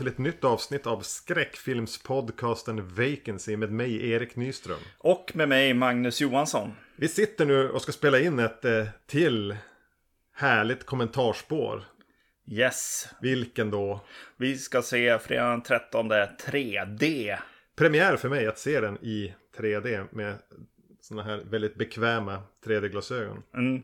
Till ett nytt avsnitt av skräckfilmspodcasten Vacancy med mig Erik Nyström. Och med mig Magnus Johansson. Vi sitter nu och ska spela in ett eh, till härligt kommentarspår. Yes. Vilken då? Vi ska se fredagen den 13 3D. Premiär för mig att se den i 3D med sådana här väldigt bekväma 3D-glasögon. Mm.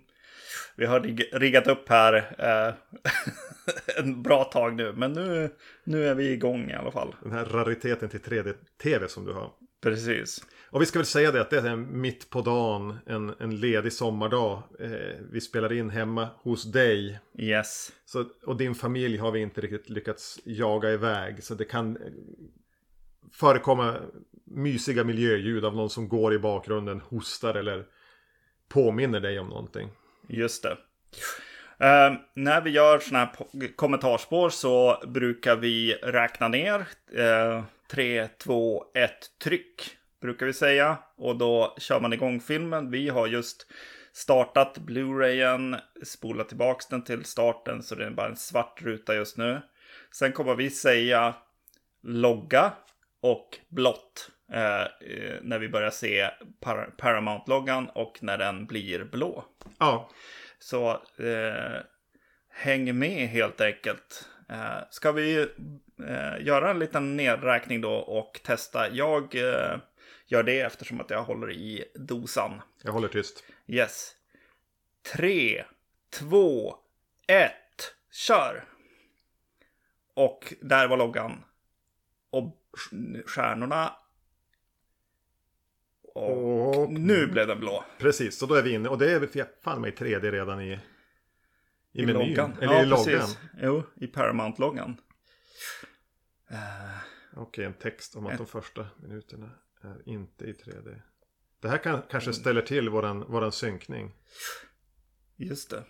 Vi har rig- riggat upp här eh, en bra tag nu. Men nu, nu är vi igång i alla fall. Den här rariteten till 3D-TV som du har. Precis. Och vi ska väl säga det att det är mitt på dagen, en, en ledig sommardag. Eh, vi spelar in hemma hos dig. Yes. Så, och din familj har vi inte riktigt lyckats jaga iväg. Så det kan eh, förekomma mysiga miljöljud av någon som går i bakgrunden, hostar eller påminner dig om någonting. Just det. Eh, när vi gör sådana här kommentarspår så brukar vi räkna ner. Eh, 3, 2, 1, tryck brukar vi säga. Och då kör man igång filmen. Vi har just startat Blu-rayen, spolat tillbaks den till starten så det är bara en svart ruta just nu. Sen kommer vi säga logga och blått eh, eh, när vi börjar se Par- Paramount-loggan och när den blir blå. Ja, så eh, häng med helt enkelt. Eh, ska vi eh, göra en liten nedräkning då och testa? Jag eh, gör det eftersom att jag håller i dosan. jag håller tyst. Yes. Tre, två, ett, kör! Och där var loggan. Och stjärnorna. Och, Och nu blev den blå. precis, så då är vi inne. Och det är fan mig 3D redan i, i, I menyn. loggan. Eller ja, i loggan. precis. Jo, i Paramount-loggan. Okej, en text om att de första minuterna är inte i 3D. Det här kan, kanske ställer till våran, våran synkning. Just det.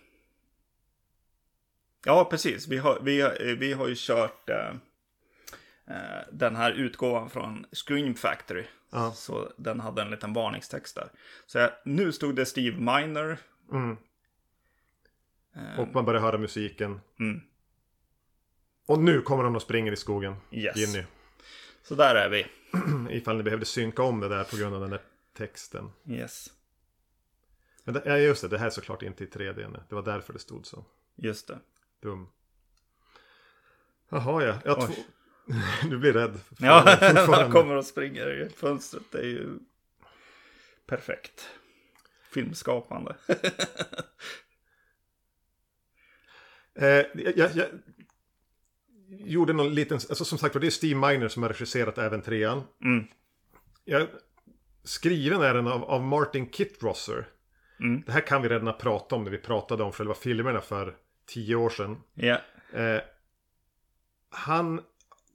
Ja, precis. Vi har, vi, har- vi har ju kört eh, eh, den här utgåvan från Scream Factory. Ja. Så den hade en liten varningstext där. Så jag, nu stod det Steve Miner. Mm. Och man börjar höra musiken. Mm. Och nu kommer de och springer i skogen. Yes. Jenny. Så där är vi. Ifall ni behövde synka om det där på grund av den där texten. Yes. Men det, ja, just det, det här är såklart inte i 3D nu. Det var därför det stod så. Just det. Dum. Jaha ja. Jag två... du blir rädd. Ja, han kommer och springer i fönstret. Det är ju perfekt. Filmskapande. Eh, jag, jag, gjorde någon liten, alltså som sagt det är Steve Miner som har regisserat även trean. Mm. Jag, skriven är den av, av Martin Kittrosser. Mm. Det här kan vi redan ha pratat om när vi pratade om själva filmerna för tio år sedan. Ja. Eh, han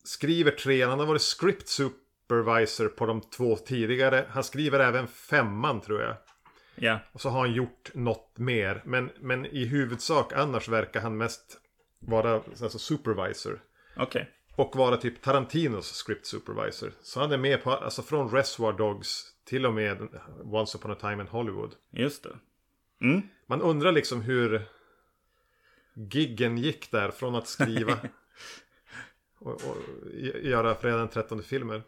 skriver trean, han har varit script supervisor på de två tidigare. Han skriver även femman tror jag. Ja. Och så har han gjort något mer. Men, men i huvudsak annars verkar han mest vara alltså, supervisor. Okej. Och vara typ Tarantinos script supervisor. Så han är med på, alltså från Reservoir Dogs till och med Once upon a time in Hollywood. Just det. Mm. Man undrar liksom hur giggen gick där från att skriva och, och göra fredag den 13 filmer.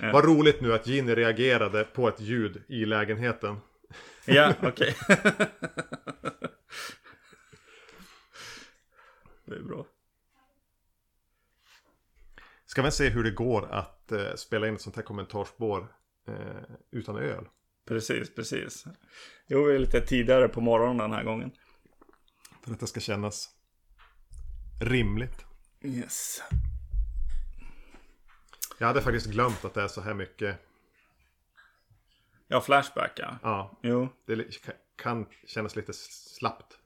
Ja. Vad roligt nu att Ginny reagerade på ett ljud i lägenheten. Ja, okej. det är bra. Ska vi se hur det går att eh, spela in ett sånt här kommentarspår eh, utan öl. Precis, precis. Jo, vi är lite tidigare på morgonen den här gången. För att det ska kännas rimligt. Yes. Jag hade faktiskt glömt att det är så här mycket. Ja, Flashback ja. Jo. det kan kännas lite slappt.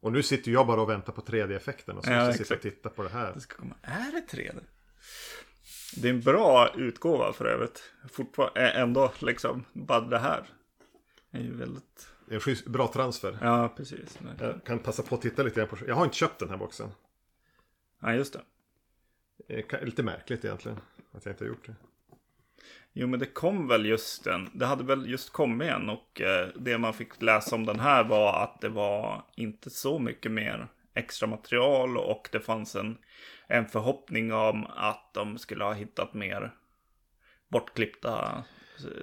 Och nu sitter jag bara och väntar på 3D-effekten och så Ja, sitta och titta på det här. Det ska komma. Är det 3D? Det är en bra utgåva för övrigt. Fortfarande, ändå liksom, bara det här. är ju väldigt... Det är en bra transfer. Ja, precis. Jag kan passa på att titta lite grann på. Jag har inte köpt den här boxen. Ja, just det. Är lite märkligt egentligen. Att jag inte har gjort det. Jo, men det kom väl just en. Det hade väl just kommit en och eh, det man fick läsa om den här var att det var inte så mycket mer extra material och det fanns en, en förhoppning om att de skulle ha hittat mer bortklippta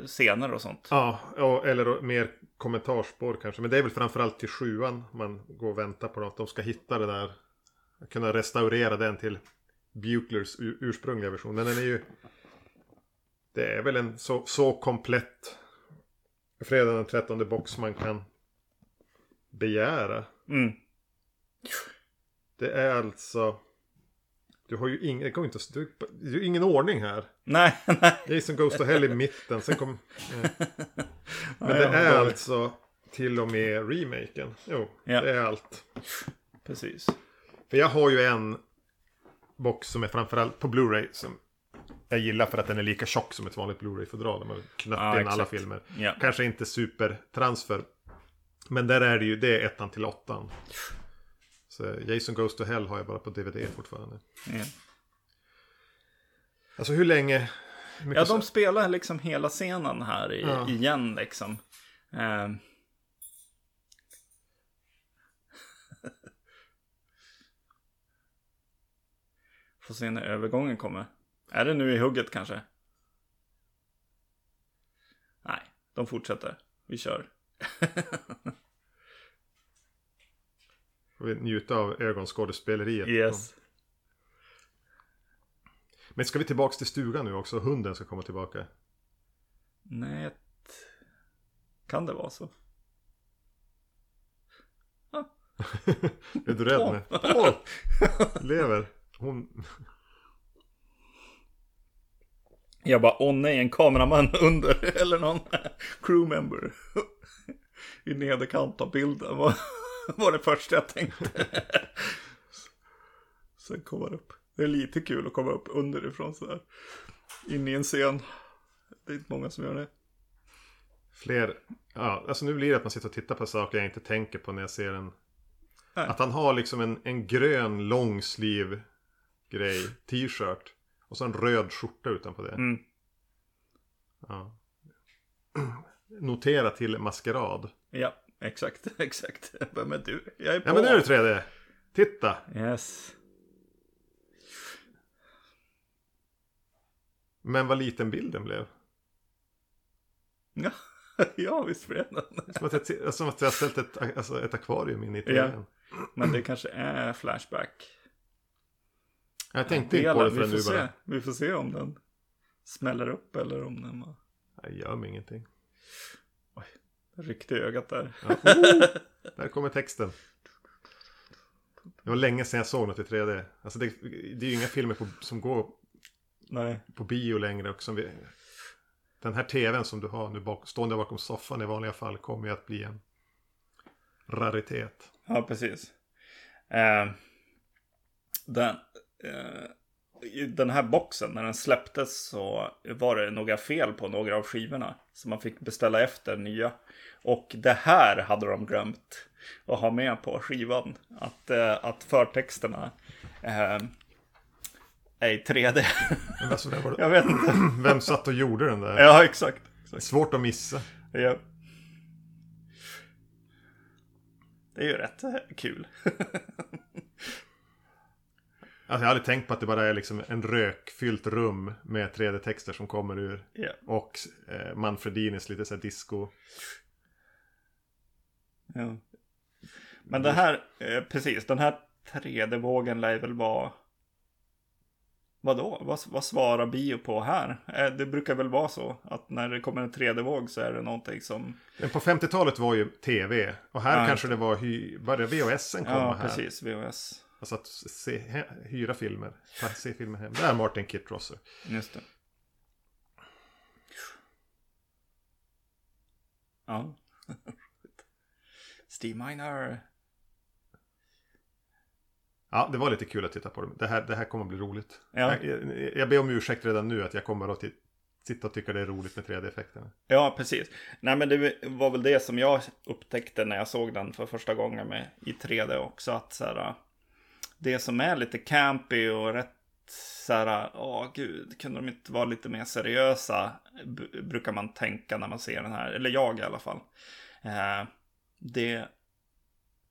scener och sånt. Ja, eller mer kommentarspår kanske. Men det är väl framförallt till sjuan man går och väntar på att de ska hitta det där. Kunna restaurera den till Butlers ur- ursprungliga version. Men den är ju... Det är väl en så, så komplett Fredag den 13 box man kan begära. Mm. Det är alltså... Du har ju ingen, det går inte, du, det är ju ingen ordning här. Nej, nej. Jason Goes to Hell i mitten. Sen kom, eh. Men det är alltså till och med remaken. Jo, Ja. det är allt. Precis. För jag har ju en box som är framförallt på Blu-ray som jag gillar för att den är lika tjock som ett vanligt Blu-ray-fodral. De har knött Ja, in alla exakt. filmer. Ja. Kanske inte supertransfer. Men där är det ju, det är ettan till åttan. Så Jason Goes to Hell har jag bara på DVD fortfarande. Ja. Alltså hur länge? hur Ja, de spelar liksom hela scenen här i, igen liksom. Eh. Får se när övergången kommer. Är det nu i hugget kanske? Nej, de fortsätter. Vi kör. Får vi njuta av ögonskådespeleriet. Yes. Men ska vi tillbaka till stugan nu också? Hunden ska komma tillbaka. Nej, kan det vara så? är du rädd nu? Paul! Lever. Hon... Jag bara, åh nej, en kameraman under, eller någon crewmember i nederkant av bilden var, var det första jag tänkte. Sen det upp. Det är lite kul att komma upp underifrån sådär. In i en scen. Det är inte många som gör det. Fler... Ja, alltså nu blir det att man sitter och tittar på saker jag inte tänker på när jag ser en... Nej. Att han har liksom en, en grön långsliv grej, t-shirt. Och så en röd skjorta utanpå det. Mm. Ja. Notera till maskerad. Ja, exakt, exakt. Vem är du? Jag är på. Ja men nu är det 3D. Titta! Yes. Men vad liten bilden blev. Ja, ja visst blev den. Som att jag, som att jag ställt ett, alltså ett akvarium in i Ja. tvn. Men det kanske är Flashback. Jag tänkte inte på det förrän nu se. bara. Vi får se om den smäller upp eller om den var... Jag gör mig ingenting. ryckte i ögat där. Ja. Oh, där kommer texten. Det var länge sedan jag såg något i 3D. Alltså det, det är ju inga filmer på, som går Nej. på bio längre. Och som vi, den här tvn som du har nu bak, stående bakom soffan i vanliga fall kommer ju att bli en raritet. Ja, precis. Eh, den, I den här boxen, när den släpptes så var det några fel på några av skivorna. Så man fick beställa efter nya. Och det här hade de glömt att ha med på skivan. Att, eh, att förtexterna eh, är i 3D. Men alltså, var det, Jag vet inte. vem satt och gjorde den där? Ja, exakt. exakt. Svårt att missa. Ja. Det är ju rätt eh, kul. Alltså, jag har aldrig tänkt på att det bara är liksom en rökfyllt rum med 3D-texter som kommer ur. Ja. Och eh, Manfredinis lite så här disco. Ja. Men det här, eh, precis, den här 3D-vågen lär väl vara... Vadå? Vad, vad svarar bio på här? Eh, det brukar väl vara så att när det kommer en 3D-våg så är det någonting som... Men på 50-talet var ju tv. Och här Ja, kanske det var hy, bara VHSen komma Ja, här. precis, VHS. Alltså att se, hyra filmer. Se filmer hem. Det är Martin Kittrosser. Just det. Ja. Steve Miner. Ja, det var lite kul att titta på det. Det här, det här kommer att bli roligt. Ja. Jag, jag, ber om ursäkt redan nu att jag kommer att sitta och tycka det är roligt med 3D-effekterna. Ja, precis. Nej, men det var väl det som jag upptäckte när jag såg den för första gången med, i 3D också. Att så här, det som är lite campy och rätt så här, åh gud, kunde de inte vara lite mer seriösa? B- brukar man tänka när man ser den här, eller jag i alla fall. Eh, det,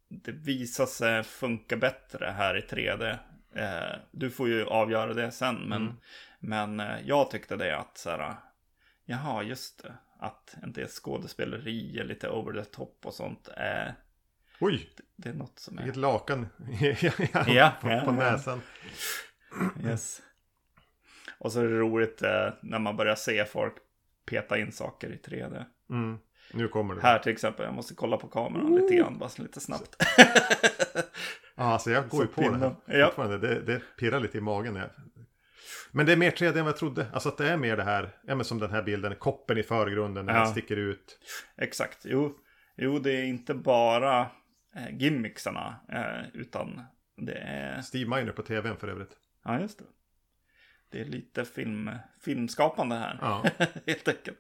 det visar sig funka bättre här i 3D. Eh, du får ju avgöra det sen, men, Mm. men eh, jag tyckte det att så här, jaha, just det, att en del skådespeleri är lite over the top och sånt. Eh, Oj, det är något som är... vilket lakan Ja, på, ja, på näsan. Yes. Och så är det roligt eh, när man börjar se folk peta in saker i 3D. Mm. Nu kommer det. Här till exempel, jag måste kolla på kameran lite grann, bara lite snabbt. Ja, alltså jag går ju på det pinnen. här Ja. Det, det pirrar lite i magen. Jag... Men det är mer 3D än vad jag trodde. Alltså att det är mer det här, ja men som den här bilden, koppen i förgrunden när Ja. den sticker ut. Exakt, jo, jo det är inte bara eh, gimmicksarna, eh, utan det är, Steve Miner på tvn för övrigt. ja just det. Det är lite film, filmskapande här, Ja. helt enkelt.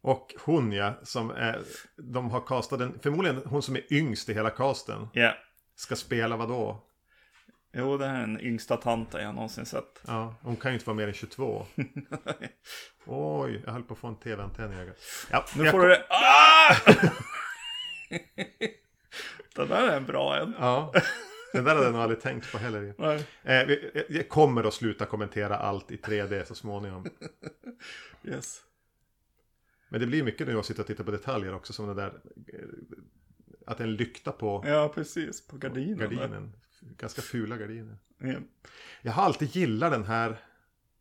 Och hon ja, som är, de har castat den, förmodligen hon som är yngst i hela casten. Ja, Ska spela vad då? jo det här är den yngsta tanten jag någonsin sett. Ja, hon kan ju inte vara mer än 22. Oj, jag höll på att få en tv-antenn i ögat. Ja, Nu får kom- du det. Ah! Den där är en bra en. Ja, den där hade jag nog aldrig tänkt på heller. Eh, vi- jag kommer att sluta kommentera allt i 3D så småningom. Yes. Men det blir mycket nu att sitta och titta på detaljer också. Som den där... eh, Att det en lykta på Ja, precis. På gardinen. gardinen. Ganska fula gardiner. Ja. Jag har alltid gillat den här...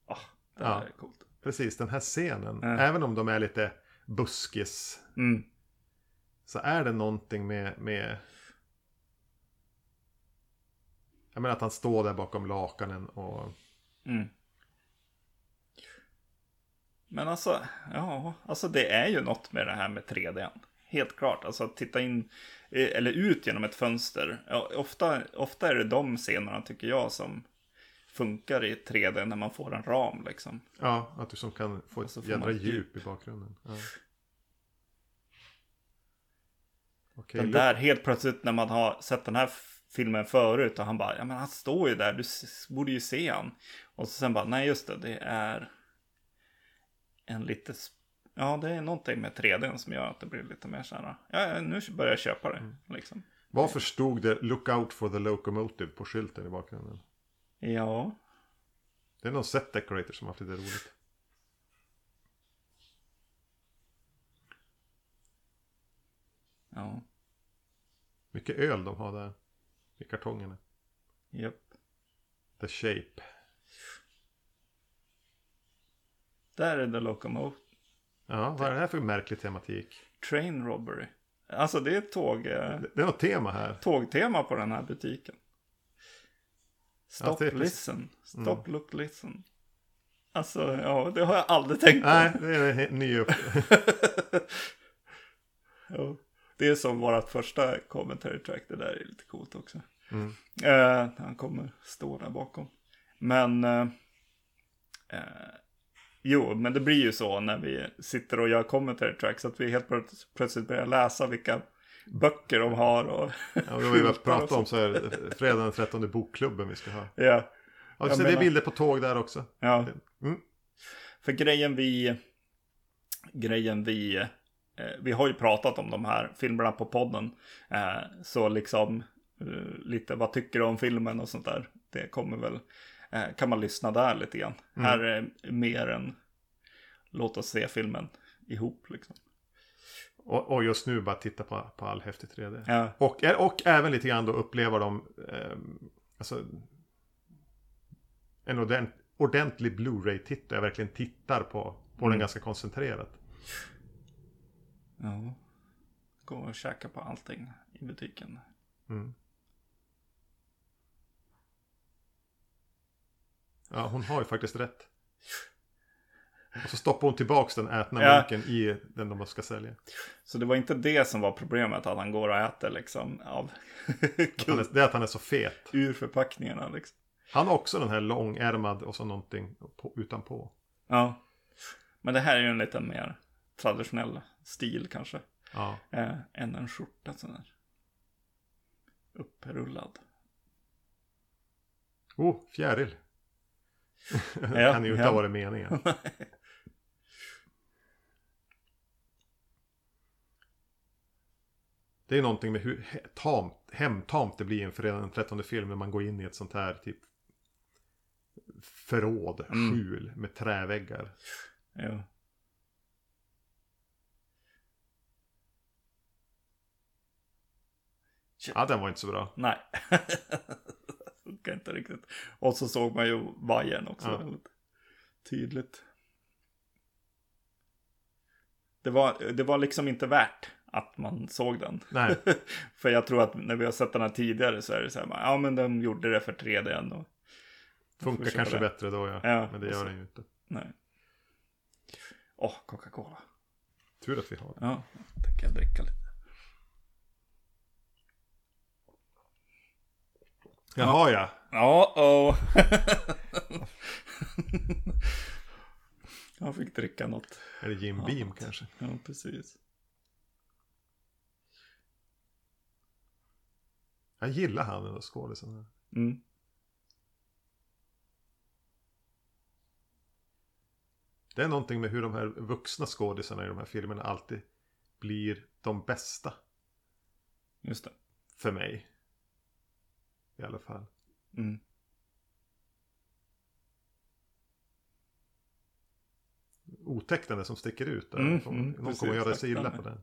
Ah, det Ja. här är coolt. Precis, den här scenen. Ja. Även om de är lite buskis. Mm. Så är det någonting med... med... Jag menar att han står där bakom lakanen och... Mm. Men alltså, ja, alltså det är ju något med det här med 3D. Helt klart, alltså att titta in eh, eller ut genom ett fönster. Ja, ofta, ofta är det de scenerna tycker jag som funkar i 3D när man får en ram liksom. Ja, att du som kan få ett får jädra djup i bakgrunden. Ja. Okej, Den där helt plötsligt när man har sett den här filmen förut och han bara, ja men han står ju där, du borde ju se han. Och så sen bara, nej just det, det är en lite, ja det är någonting med 3D som gör att det blir lite mer så här, ja, nu börjar jag köpa det Mm. liksom. Varför stod det Look out for the locomotive på skylten i bakgrunden? Ja, Det är någon set decorator som har haft lite roligt. ja, Mycket öl de har där. I kartongerna. japp. The shape. Där är The Locomotive Ja, vad är det här för märklig tematik? Train Robbery. Alltså det är tåg, eh, Det är något tema här. tågtema på den här butiken. Stop, precis- listen. Stop, look, listen. Alltså, ja, det har jag aldrig tänkt på. Nej, det är en ny upp... Ja. Det är som vårt första commentary track, det där är lite coolt också. Mm. Eh, han kommer stå där bakom. Men, eh, eh, jo, men det blir ju så när vi sitter och gör commentary tracks att vi helt plöts- plötsligt börjar läsa vilka böcker de har och Ja, det vi och pratade om så är det fredag den 13 bokklubben vi ska ha. Ja, Ja, Jag så det är menar- bilder på tåg där också. ja. Mm. För grejen vi, grejen vi, vi har ju pratat om de här filmerna på podden. Eh, så liksom eh, lite vad tycker du om filmen och sånt där. Det kommer väl, eh, kan man lyssna där lite grann. Mm. Här är mer än låt oss se filmen ihop liksom. Och, och just nu bara titta på, på all häftig 3D. Ja, Och, och även lite grann då uppleva dem, eh, alltså en ordent, ordentlig Blu-ray-titt där jag verkligen tittar på, på den Mm. ganska koncentrerat. Ja. Gå och käka på allting i butiken. Mm. Ja, hon har ju faktiskt rätt. Och så stoppar hon tillbaks den ätna Ja. munken i den de ska sälja. Så det var inte det som var problemet, att han går och äter liksom av Att är, det är att han är så fet. ur förpackningarna liksom. Han har också den här långärmad och så någonting på, utanpå. Ja. Men det här är ju en lite mer traditionell stil kanske. Ja. Eh, än en skjorta sådär. Upprullad. Oh, fjäril. Ja, kan ju inte ja. ha varit meningen. Det är någonting med hur he- tamt, hemtamt det blir inför den trettonde film när man går in i ett sånt här typ förråd, skjul med träväggar. Ja. Ja, den var inte så bra. Nej. Funkar inte riktigt. Och så såg man ju vajern också Ja. väldigt tydligt. Det var, det var liksom inte värt att man såg den. Nej, för jag tror att när vi har sett den här tidigare så är det så här, ja men de gjorde det för 3D och funkar kanske det. bättre då ja. Ja, Men det gör den ju inte. nej. Åh, Coca-Cola. Tur att vi har det. Ja, jag tänker jag dricka lite. Jaha ja. Ja, oh. Jag fick dricka något. Är det Jim Beam kanske? Ja, precis. Jag gillar han där skådisen. Mm. Det är någonting med hur de här vuxna skådisarna i de här filmerna alltid blir de bästa. Just det. För mig. I alla fall. Mm. Där som sticker ut. Där. Mm, Någon mm, kommer precis, att göra sig illa på den.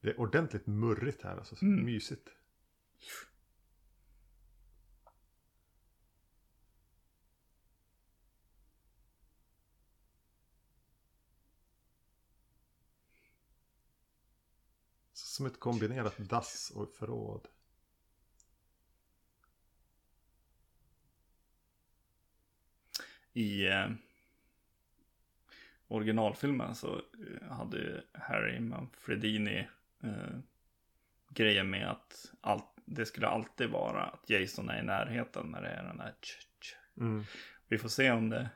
Det är ordentligt murrigt här. Alltså, så Mm. Mysigt. Som ett kombinerat dass och förråd. I eh, originalfilmen så eh, hade Harry Manfredini eh, grejen med att allt, det skulle alltid vara att Jason är i närheten när det är den här tch, tch. Mm. Vi får se om det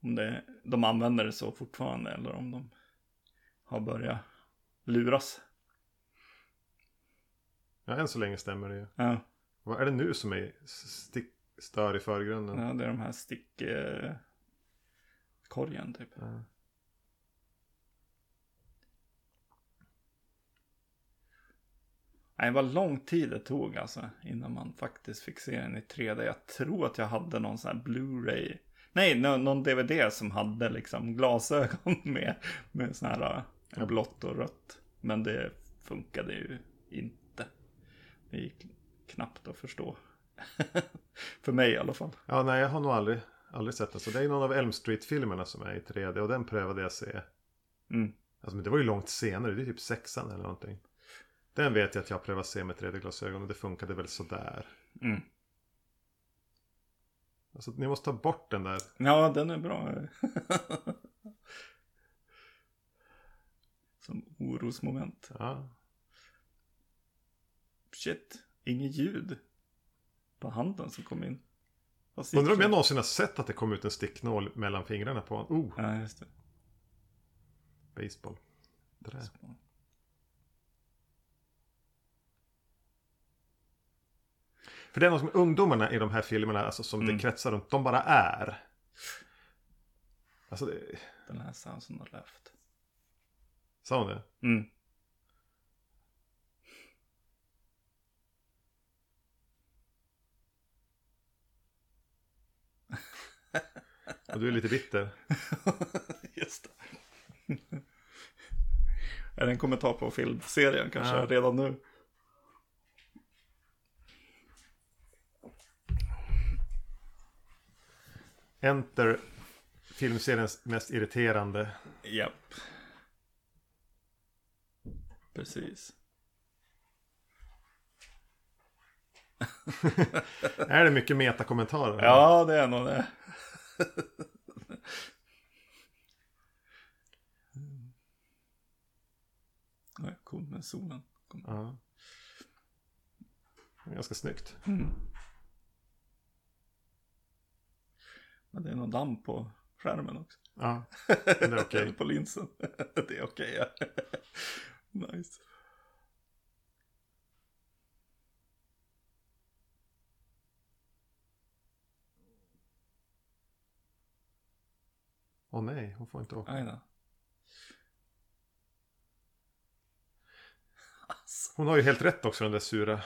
om det, de använder det så fortfarande eller om de har börjat luras. Ja, än så länge stämmer det ju. Ja, Vad är det nu som är stick, stör i förgrunden? ja det är de här stick... Eh, typ. Ja. Nej, var lång tid det tog alltså innan man faktiskt fick se den i 3D. Jag tror att jag hade någon sån här Blu-ray. Nej, nå- någon DVD som hade liksom glasögon med, med sån här äh, blått och rött. Men det funkade ju inte. Det gick knappt att förstå. För mig i alla fall. ja, nej jag har nog aldrig, aldrig sett den. Så det är någon av Elm Street-filmerna som är i 3D och den prövade jag se. Mm. Alltså, men det var ju långt senare, det är typ sexan eller någonting. Den vet jag att jag har prövat se med 3D-glasögon och det funkade väl sådär. Mm. Alltså ni måste ta bort den där. Ja, den är bra. Som orosmoment. Ja. Shit, inget ljud på handen som kom in. Undrar om jag någonsin har sett att det kom ut en sticknål mellan fingrarna på en. Oh, Ja, just det. baseball. Trä. För det är något med ungdomarna i de här filmerna, alltså som Mm. det kretsar runt, de bara är. Alltså, det... Den här sounds on the left. sa hon det? Mm. Och du är lite bitter. Just det. är det en kommentar på filmserien kanske Ja. redan nu? Enter filmseriens mest irriterande. Japp. Precis. Är det mycket metakommentarer? Ja, det är nog det. Ja, cool med solen. Kom. ja. Ganska snyggt. Men det är någon damm på skärmen också. Ja, det är okej. Eller på linsen. det är okej, ja. nice. Åh nej, hon får inte åka. Då. Alltså. Hon har ju helt rätt också den där sura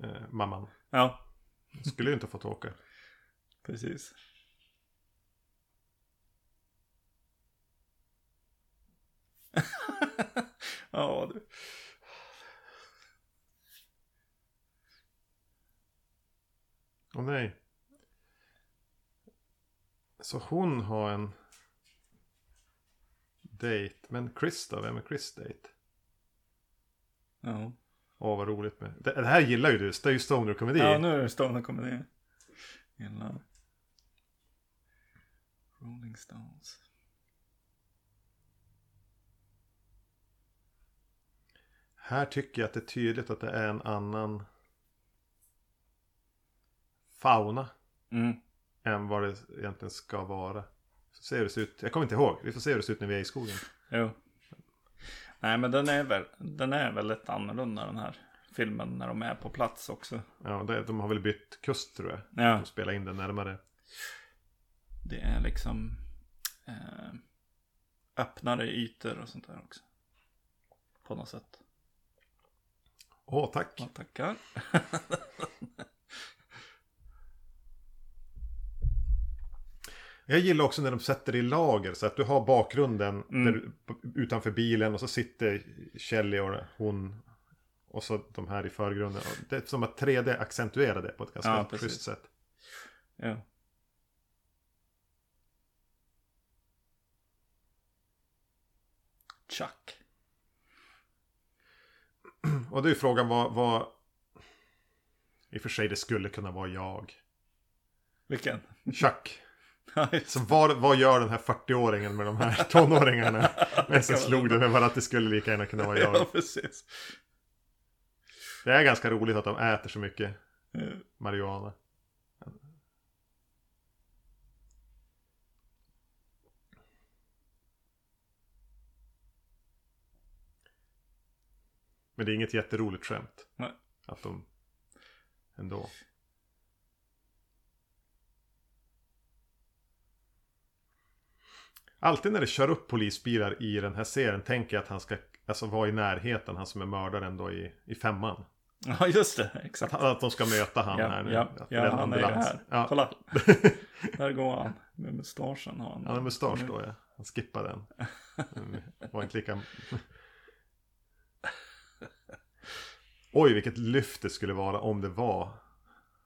eh, mamman. Ja, Hon skulle ju inte ha fått åka. precis. ja, du. Åh nej. Så hon har en dejt. Men Chris då? Vem är Chris dejt? Ja. Åh vad roligt med. Det, det här gillar ju du. Det är ju stoner-komedi. ja, nu är det Stoner komedi. Gillar. Rolling Stones. Här tycker jag att det är tydligt att det är en annan fauna Mm. än vad det egentligen ska vara. Ser hur det ser ut. Jag kommer inte ihåg. Vi får se hur det ser ut när vi är i skogen. Jo. Nej, men den är, väl, den är väldigt annorlunda den här filmen när de är på plats också. Ja, det, de har väl bytt kust tror jag. Ja. De spelar in den närmare. Det är liksom eh, öppnare ytor och sånt där också. På något sätt. Åh, tack. Ja, tackar. Jag gillar också när de sätter det i lager så att du har bakgrunden Mm. där, utanför bilen och så sitter Kelly och hon och så de här i förgrunden. Det är som att 3D accentuerar det på ett ganska Ja, schysst sätt. Ja. Chuck. Och det är frågan vad, vad... I och för sig det skulle kunna vara jag. Vilken? Chuck. Ja, Så vad, vad gör den här 40-åringen med de här tonåringarna? Men så man slog det mig bara att det skulle lika gärna kunna vara Ja, jag. precis. Det är ganska roligt att de äter så mycket Ja. marijuana. Men det är inget jätteroligt skämt. Nej. Att de ändå. Alltid när det kör upp polisbilar i den här serien tänker jag att han ska alltså, vara i närheten, han som är mördaren då i, i femman. Ja, just det. Att, Exakt. att de ska möta han Ja, här nu. ja, Att ja han är ambulans. här. Ja. Kolla. Där går han. Med mustaschen har han. Han har mustasch då ja. Han skippar den. Mm, Var inte lika... Oj vilket lyft det skulle vara om det var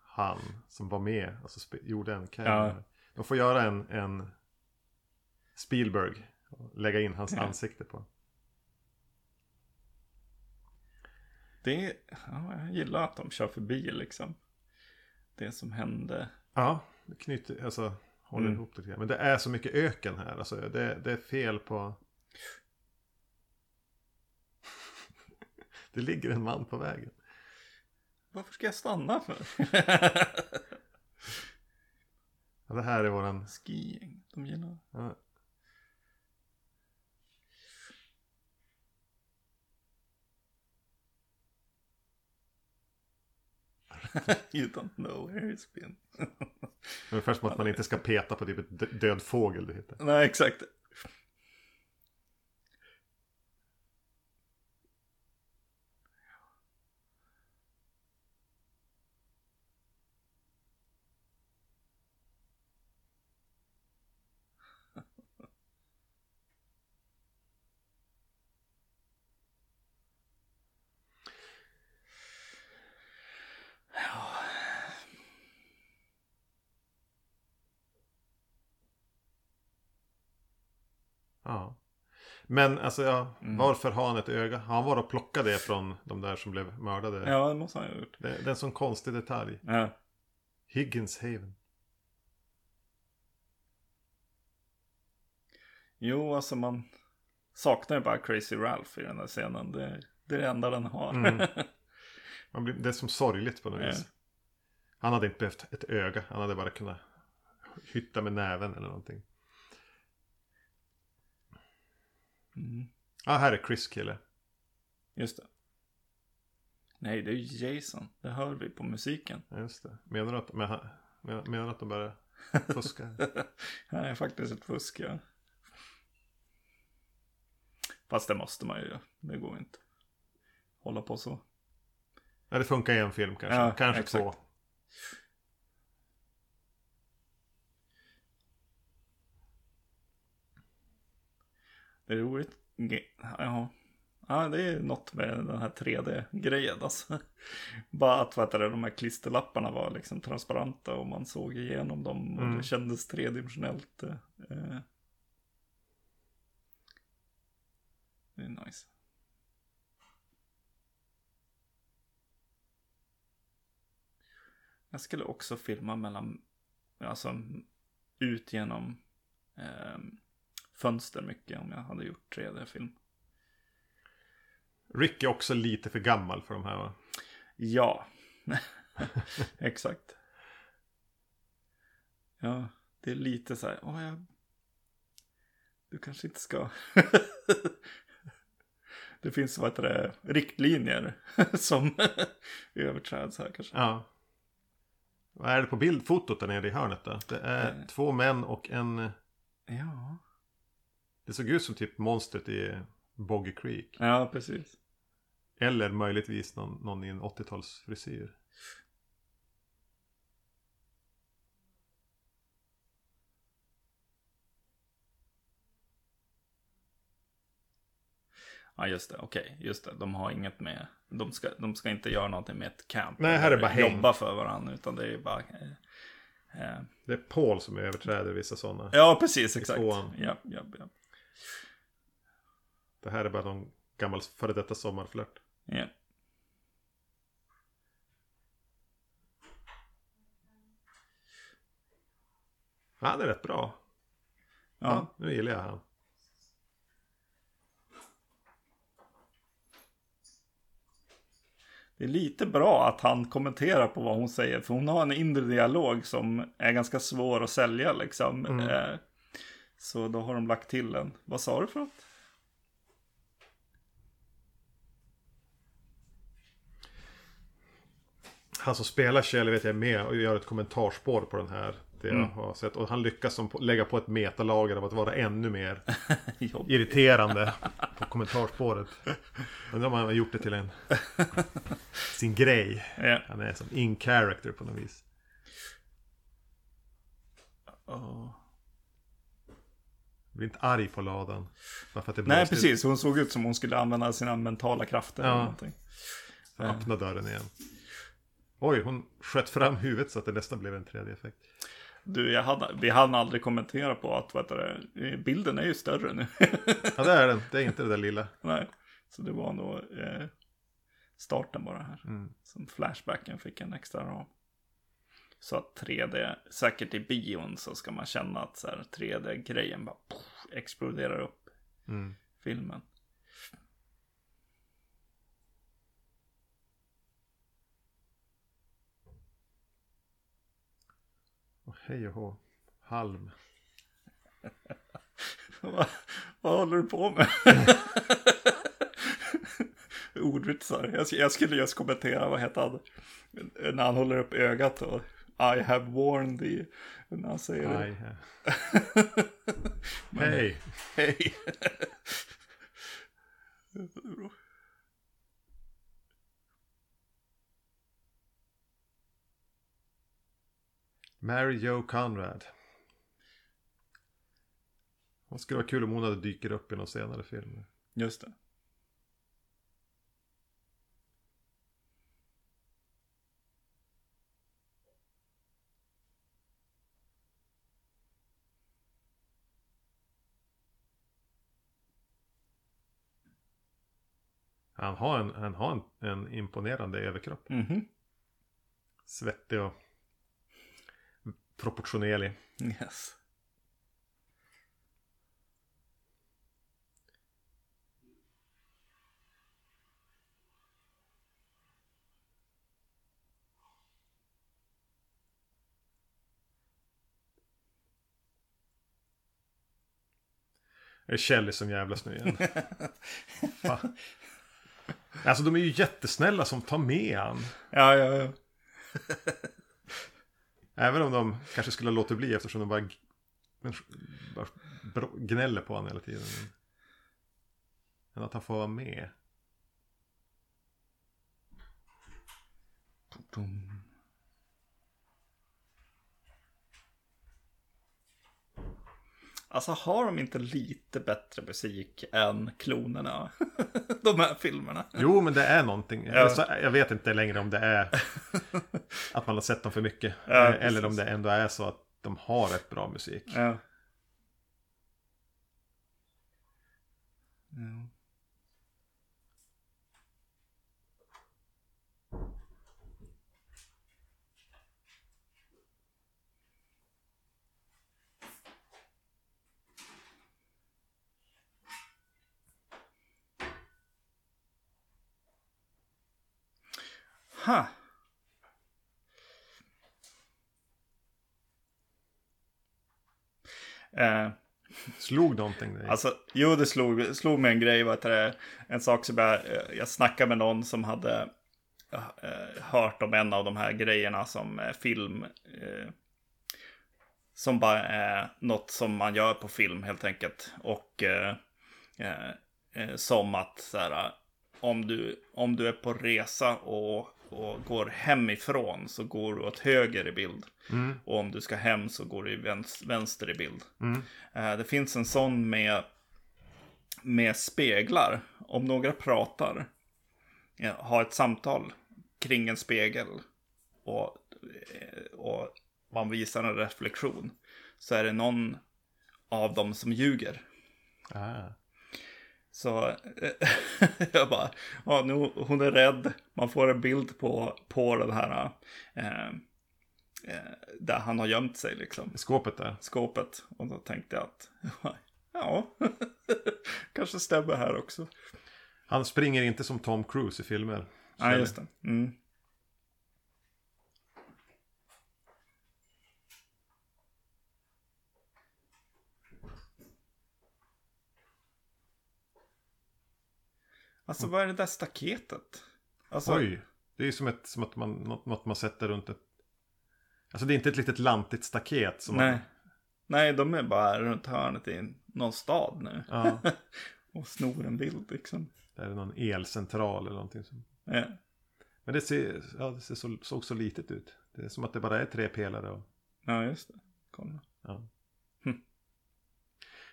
han som var med. Alltså gjorde en Ja. ja. De får göra en, en Spielberg. och Lägga in hans ansikte på. Det, ja, jag gillar att de kör förbi liksom. Det som hände. Ja, knyter, alltså håller Mm. ihop det lite. Men det är så mycket öken här. Alltså det, det är fel på... det ligger en man på vägen. Varför ska jag stanna för? Ja, det här är våran... Skiing. De gillar. Ja, You don't know where he's been. ungefär som att man inte ska peta på typ ett dö- död fågel du hittar. Nej, exakt. Ja. Men alltså ja, Mm. varför har han ett öga? Har han varit och plockat det från de där som blev mördade? Ja, det måste han ha gjort. Det, det är en sån konstig detalj. Ja. Higgins Haven. Jo, alltså man saknar ju bara Crazy Ralph i den här scenen. Det, det är det enda den har. Mm. Man blir, det är som sorgligt på något Ja. vis. Han hade inte behövt ett öga. Han hade bara kunnat hytta med näven eller någonting. Mm. Ja, här är Chris kille. Just det. Nej, det är ju Jason. Det hör vi på musiken. Just det. Menar du att, men, men, menar att de bara fuskar? Han är faktiskt ett fusk, ja. Fast det måste man ju göra. Det går inte. Hålla på så. Ja, det funkar i en film kanske. Ja, kanske exakt. två. Det är roligt. Ja. ja, det är något med den här 3D-grejen alltså. Bara att heter det, de här klisterlapparna var liksom transparenta och man såg igenom dem och Mm. det kändes tredimensionellt. eh, eh. Det är nice. Jag skulle också filma mellan, alltså ut genom eh, fönster mycket om jag hade gjort 3D-film. Rick är också lite för gammal för de här va? Ja, exakt. Ja, det är lite så här, åh, jag... du kanske inte ska. det finns vad heter det, riktlinjer som överträds här kanske. Ja. Vad är det på bildfotot där nere i hörnet då? Det är Eh. två män och en... Ja, Det såg ut som typ monstret i Boggy Creek. ja precis. Eller möjligtvis någon, någon i en 80-talsfrisyr. Ja, just det. Okej, just det. De har inget med... De ska, de ska inte göra någonting med ett camp. Nej, här är bara häng. Jobba för varandra, utan det är bara... Eh, eh. Det är Paul som överträder vissa sådana. Ja, precis, exakt. Ja, ja, ja. Det här är bara någon gammal före detta sommarflört. ja. Ja, han är rätt bra. Ja, ja. nu gillar jag han. Det är lite bra att han kommenterar på vad hon säger. För hon har en inre dialog som är ganska svår att sälja liksom. Mm. Eh, så då har de lagt till en. Vad sa du för något? Han som spelar Kjell vet jag är med och gör ett kommentarspår på den här. Det jag Mm. har sett. Och han lyckas som lägga på ett metalager av att vara ännu mer irriterande på kommentarspåret. Undrar om han har gjort det till en sin grej. Ja. Han är som in character på något vis. Åh. Blir inte arg på ladan. Bara för att det Nej, precis. Hon såg ut som hon skulle använda sina mentala krafter. Eller Ja. någonting. Öppna dörren igen. Oj, hon sköt fram huvudet så att det nästan blev en 3D-effekt. Du, jag hade, vi hann aldrig kommentera på att vad heter det, bilden är ju större nu. Ja, det är den. Det är inte det där lilla. Nej, så det var nog eh, starten bara här. Mm. Som Flashbacken fick en extra ram. Så att 3D, säkert i bion så ska man känna att så här 3D-grejen bara poff, exploderar upp Mm. filmen. Och hej och hå. Halm. vad, vad håller du på med? Ordvitsar. Jag, jag skulle just kommentera, vad heter han? När han håller upp ögat och I have warned thee. När han säger det. Hej. Hej. Mary Jo Conrad. Det skulle vara kul om hon hade dyker upp i någon senare film. Just det. Han har en, han har en, en imponerande överkropp. Mhm. Svettig och proportionerlig. Yes. Är Kelly som jävlas nu igen? Fan. Alltså de är ju jättesnälla som tar med han. Ja, ja, ja. Även om de kanske skulle ha låtit bli eftersom de bara, bara gnäller på honom hela tiden. Men att han får vara med. Alltså har de inte lite bättre musik än klonerna? de här filmerna. Jo, men det är någonting. Ja. Jag vet inte längre om det är att man har sett dem för mycket. Ja, Eh, Eller om det ändå är så att de har rätt bra musik. Ja. Ja. Ha. Eh, Slog någonting dig? Alltså, jo, det slog, slog mig en grej. Heter det? En sak som jag, eh, jag snackade med någon som hade eh, hört om en av de här grejerna som eh, film. Eh, som bara är något som man gör på film helt enkelt. Och eh, som att så här, om, du, om du är på resa och, och går hemifrån så går du åt höger i bild. Mm. Och om du ska hem så går du vänster i bild. Mm. Eh, Det finns en sån med, med speglar. Om några pratar, har ett samtal kring en spegel och, eh, och man visar en reflektion. Så är det någon av dem som ljuger. Ah. Så eh, jag bara, ja, nu, hon är rädd. Man får en bild på, på den här, eh, eh, där han har gömt sig liksom skåpet där. skåpet. Och då tänkte jag att ja, kanske stämmer här också. Han springer inte som Tom Cruise i filmer. Ja, just det. Mm. Alltså vad är det där staketet? Alltså, Oj. Det är som, ett, som att man, något, något man sätter runt ett... Alltså det är inte ett litet lantigt staket. Som nej. Man, Nej, de är bara runt hörnet i någon stad nu. ja, Och snor en bild liksom. det är någon elcentral eller någonting. Som, Ja. men det, ser, ja, det ser så, såg så litet ut. Det är som att det bara är tre pelare. Och, ja, just det. Kolla. ja. Hm.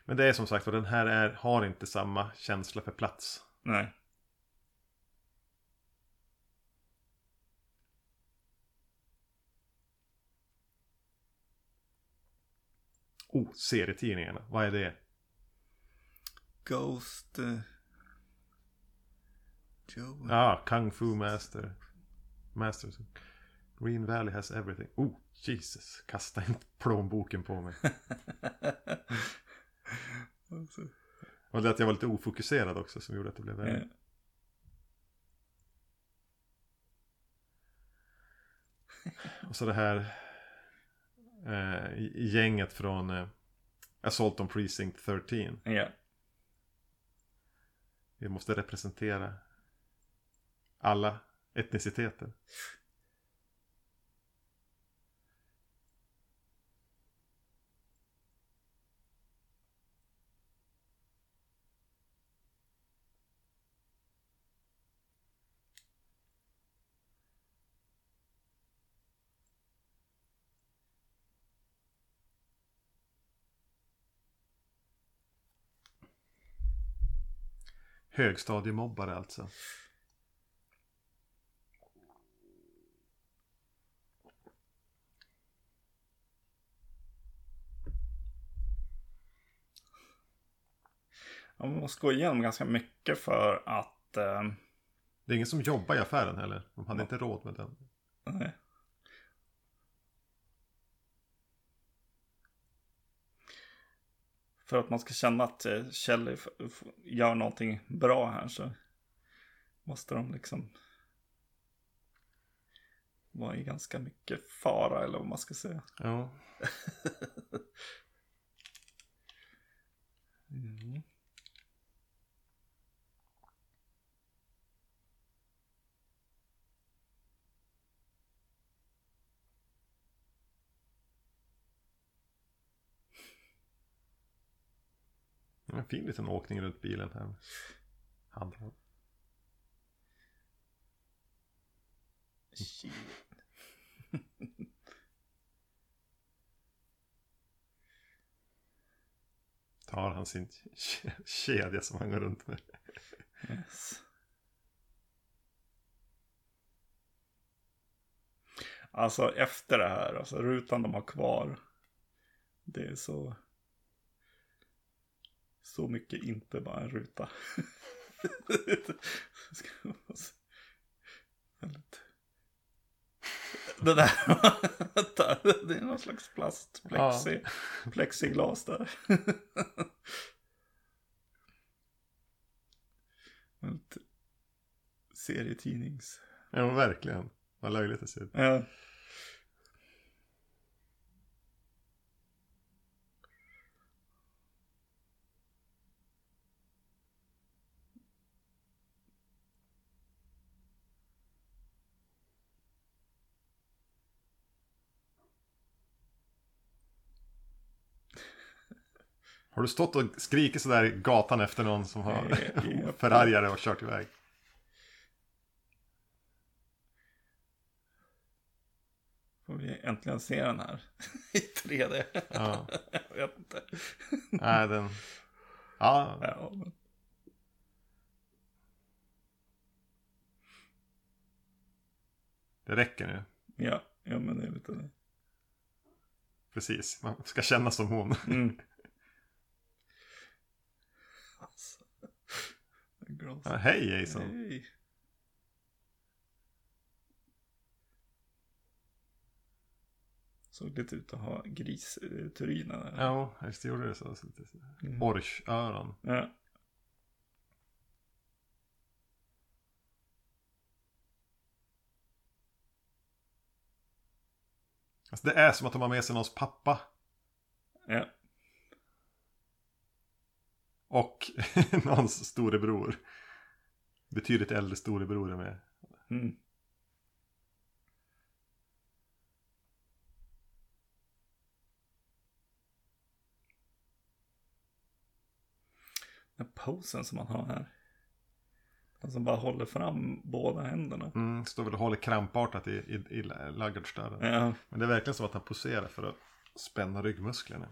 Men det är som sagt och den här är, har inte samma känsla för plats. Nej. Oh, serietidningarna. Vad är det? Ghost... Uh... Joe. Ja, Kung Fu Master. Masters. Green Valley has everything. Oh, Jesus. Kasta inte plånboken på mig. Alltså, Och det att jag var lite ofokuserad också som gjorde att det blev värre. eh, Och så det här eh, gänget från eh, Assault on Precinct 13. ja. Vi måste representera alla etniciteter. Högstadiemobbare alltså. Ja, Man måste gå igenom ganska mycket för att... Eh, Det är ingen som jobbar i affären heller. De hade inte råd med den. nej. För att man ska känna att eh, Kjell gör någonting bra här så måste de liksom vara i ganska mycket fara eller vad man ska säga. Ja. Mm. En fin liten åkning runt bilen här. handlar Shit. Tar han sin ke- kedja som han går runt med. Yes. Alltså efter det här, alltså rutan de har kvar. Det är så... Så mycket inte bara en ruta. Väldigt- Det där, det är någon slags plastplexi, plexiglas där. Väldigt serietidnings... Ja verkligen. Vad löjligt det ser ut. Ja. Har du stått och skrikit sådär i gatan efter någon som har förargare och kört iväg? Får vi äntligen se den här i 3D. Ja. Jag vet inte. Nej, den... Ja, Ja, men... det räcker nu. Ja, ja, men det är lite det. Precis, man ska känna som hon. Mm. Gross. Ja, hej Jason. Hej. Såg lite ut att ha gristurin där. Ja, det gjorde det så. så Mm. Orchöron. Ja. Alltså, det är som att de har med sig någons pappa. ja. Och någons storebror. Betydligt äldre storebror är med. Mm. Den posen som man har här. Den som bara håller fram båda händerna. Mm, står väl och håller krampartat i, i, i laggardsdörren. Ja, Men det är verkligen som att han poserar för att spänna ryggmusklerna.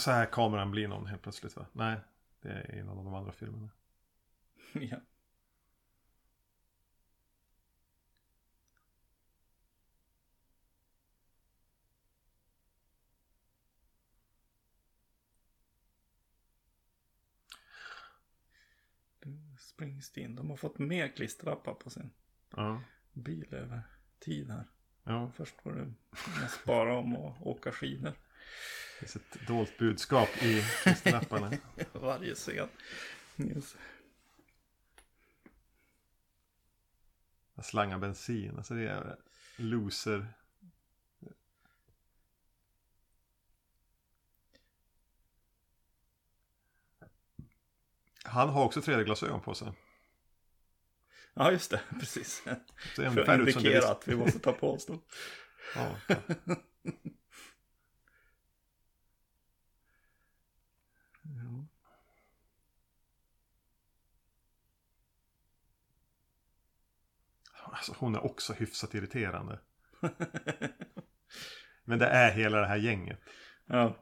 Så här kameran blir någon helt plötsligt va? Nej, det är en av de andra filmerna. ja. Springsteen, de har fått mer klisterlappar på sin Ja, bil över tid här. ja. Först var det mest bara om att åka skidor. Det finns ett dolt budskap i klisterlapparna. Varje scen. Yes. Slanga bensin, alltså det är loser. Han har också 3D-glasögon på sig. Ja, just det. Precis. För att indikera att vi måste ta på oss dem. Ja, Alltså hon är också hyfsat irriterande. Men det är hela det här gänget. Ja,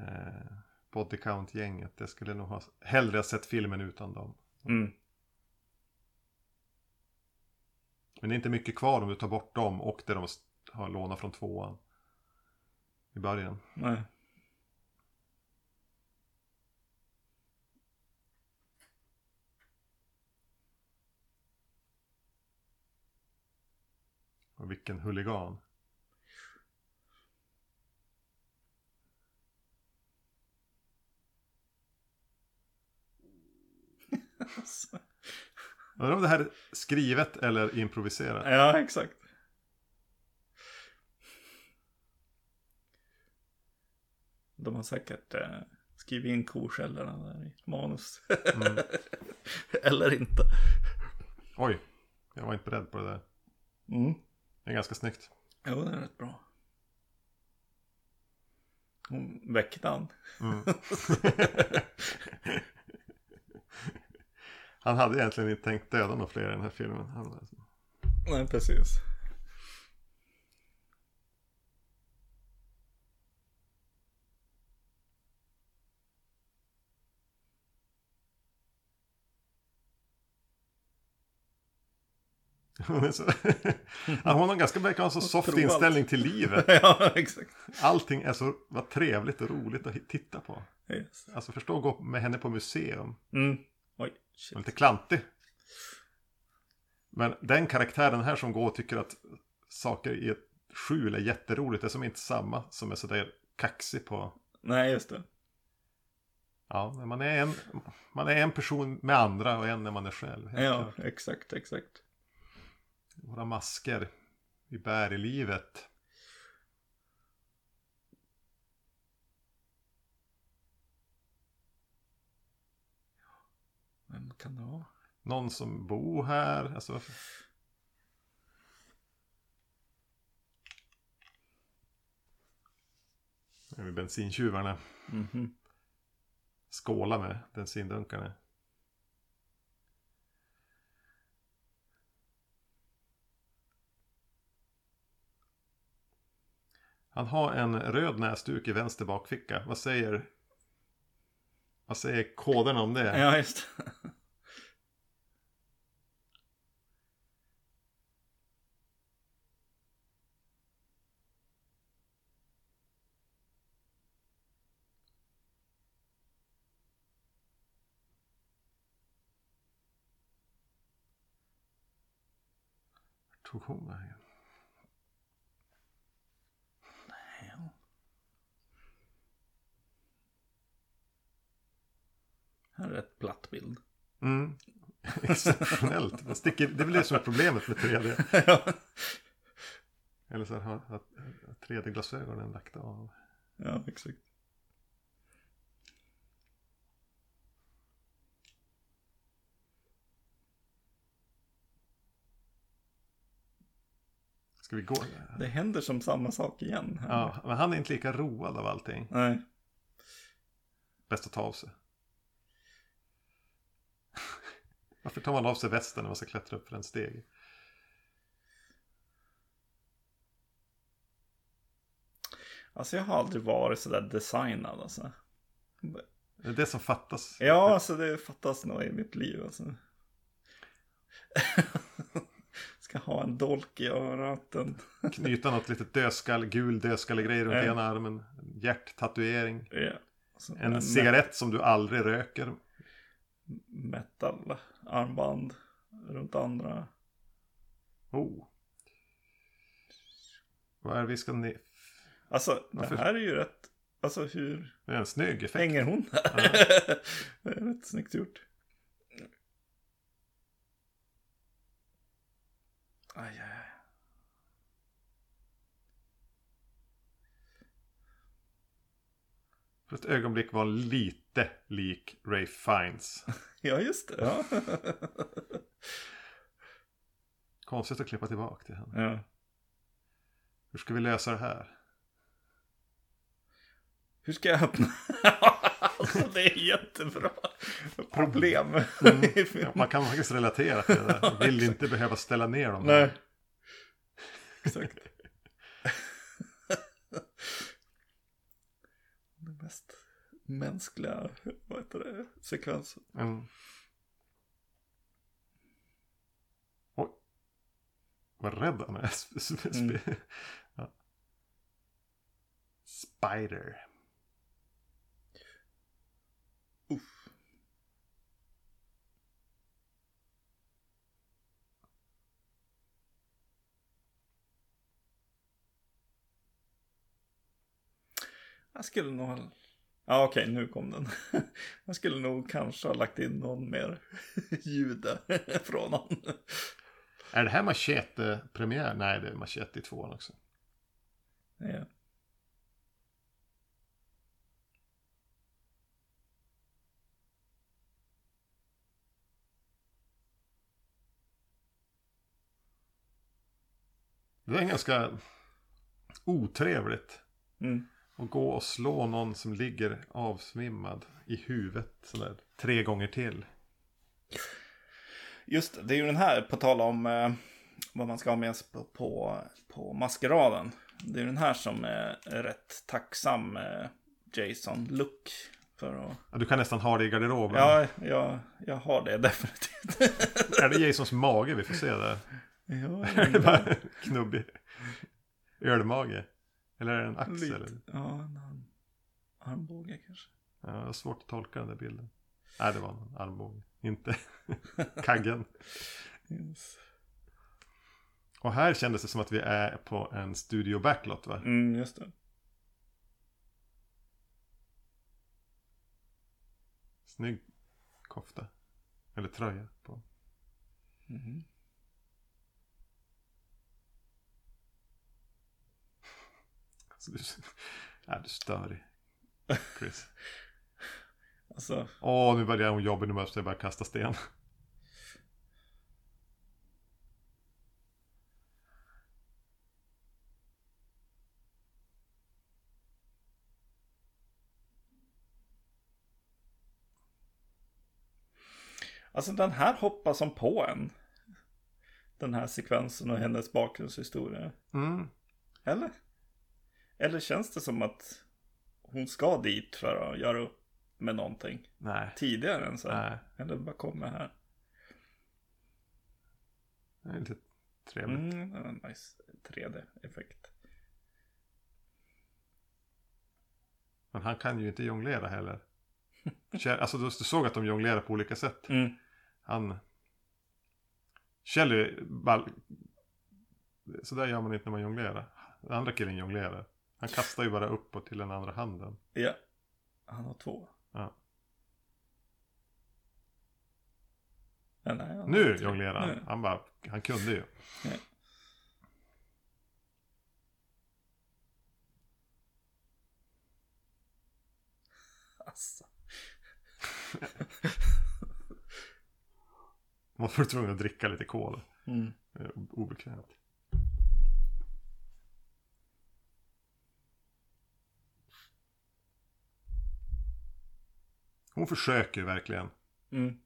Eh, body count-gänget. Jag skulle nog ha hellre sett filmen utan dem. mm. Men det är inte mycket kvar om du tar bort dem och det de har lånat från tvåan. I början. nej. Och vilken huligan. Undrar om det här är skrivet eller improviserat. Ja, exakt. De har säkert eh, skrivit in korsällarna där i manus. Mm. Eller inte. Oj, jag var inte beredd på det där. Mm. Det är ganska snyggt. Jo, det är rätt bra. Hon väckte han. Mm. Han hade egentligen inte tänkt döda några fler i den här filmen. Han, Nej, precis. Hon, är så, Ja, hon har ganska verkar ha en så soft provar allt. inställning till livet. ja, exakt. Allting är så vad trevligt och roligt att titta på. Yes. Alltså förstå att gå med henne på museum. Mm. Oj, shit. lite klantig. Men den karaktären här som går och tycker att saker i ett skjul är jätteroligt. Det är som inte samma som är sådär kaxig på. Nej, just det. Ja, men man är en, man är en person med andra och en när man är själv. Ja, klart. exakt, exakt. Våra masker vi bär i livet. Vem kan det vara? Någon som bor här. Alltså? Nu är vi bensintjuvarna. Mhm. Skåla med bensindunkarna. Han har en röd näsduk i vänster bakficka. Vad säger... Vad säger koderna om det? Ja, just. Tog hon vägen? Här är ett platt bild. Mm. Exceptionellt. Det, sticker, det är väl det som är problemet med 3D. ja. Eller så har har 3D-glasögonen lagt av. ja, exakt. Ska vi gå? Det händer som samma sak igen. Här. Ja, men han är inte lika road av allting. Nej. Bäst att ta av sig. Varför tar man av sig västen när man ska klättra upp för en steg? Alltså jag har aldrig varit sådär designad alltså. Det är det som fattas. Ja, alltså det fattas nog i mitt liv alltså. Ska ha en dolk i örat. En... Knyta något litet dödskall, gul dödskallegrej runt Ja. ena armen. En hjärttatuering. Ja. Så En me- cigarett som du aldrig röker. Metal armband runt andra. Oh. Vad är det vi ska ner? Alltså Varför? det här är ju rätt. Alltså hur Det är en snygg effekt. hänger hon där? det är rätt snyggt gjort. Aj, aj. För ett ögonblick var han lite lik Ray Fiennes. Ja, just det. Ja. Konstigt att klippa tillbaka till henne. ja. Hur ska vi lösa det här? Hur ska jag öppna? alltså det är jättebra problem. Ja, man kan faktiskt relatera till det där. Vill inte behöva ställa ner dem. Nej. Exakt. mänskliga vad heter det, sekvenser. Mm. Oj. Vad rädd han är. Mm. ja. Spider. Uff. Jag skulle nog Ja okej, nu kom den. Jag skulle nog kanske ha lagt in någon mer ljud från honom. Är det här Machete-premiär? Nej, det är Machete i tvåan också. Ja. Det är ganska otrevligt. Mm. Att gå och slå någon som ligger avsvimmad i huvudet sådär tre gånger till. Just det, är ju den här, på tal om eh, vad man ska ha med sig på, på, på maskeraden. Det är den här som är rätt tacksam eh, Jason-look. Att... Ja, Du kan nästan ha det i garderoben. Ja, jag, jag har det definitivt. Är det Jasons mage vi får se där? ja, Är det bara knubbig ölmage? Eller är det en axel? lite. Ja, en arm, armbåge kanske. Ja, det var svårt att tolka den där bilden. Nej, det var en armbåge. Inte kaggen. Yes. Och här kändes det som att vi är på en studio backlot va? Mm, just det. Snygg kofta. Eller tröja på. Mhm. Alltså, du, är du störig. Chris. Alltså, Åh, nu börjar hon jobba. Nu måste jag bara kasta sten. alltså den här hoppar som på en. Den här sekvensen och hennes bakgrundshistoria. Mm. Eller? Eller känns det som att hon ska dit för att göra upp med någonting Nej. tidigare än så? Nej. Eller vad kommer här? Det är lite trevligt. Mm, nice 3D-effekt. Men han kan ju inte jonglera heller. Alltså du såg att de jonglerar på olika sätt. Mm. Han... Kjell är ball... Så där gör man inte när man jonglerar. Den andra killen jonglerar. Han kastar ju bara uppåt till den andra handen. Ja. Han har två. Ja. Ja, nej, han Nu jonglerar han. Han bara... Han kunde ju. Ja. Alltså. Man var tvungen att dricka lite kol. Mm. O- Obekvämt. Hon försöker verkligen. Mm.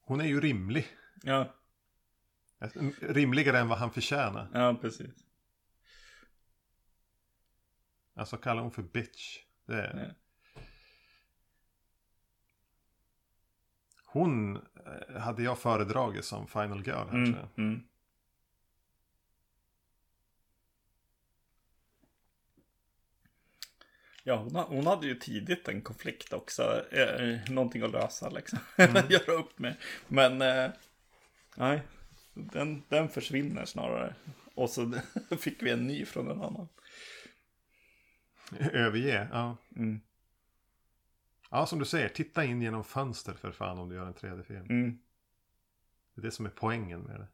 Hon är ju rimlig. Ja, Rimligare än vad han förtjänar. ja, precis. Alltså kallar hon för bitch. Det är... Hon eh, hade jag föredragit som final girl här Mm, tror jag. mm. Ja, hon, hon hade ju tidigt en konflikt också. Eh, någonting att lösa liksom. Göra upp med. Men eh, nej, den, den försvinner snarare. Och så fick vi en ny från en annan. Överge, ja. Mm. Ja, som du säger, titta in genom fönster för fan om du gör en 3D-film. Mm. Det är det som är poängen med det.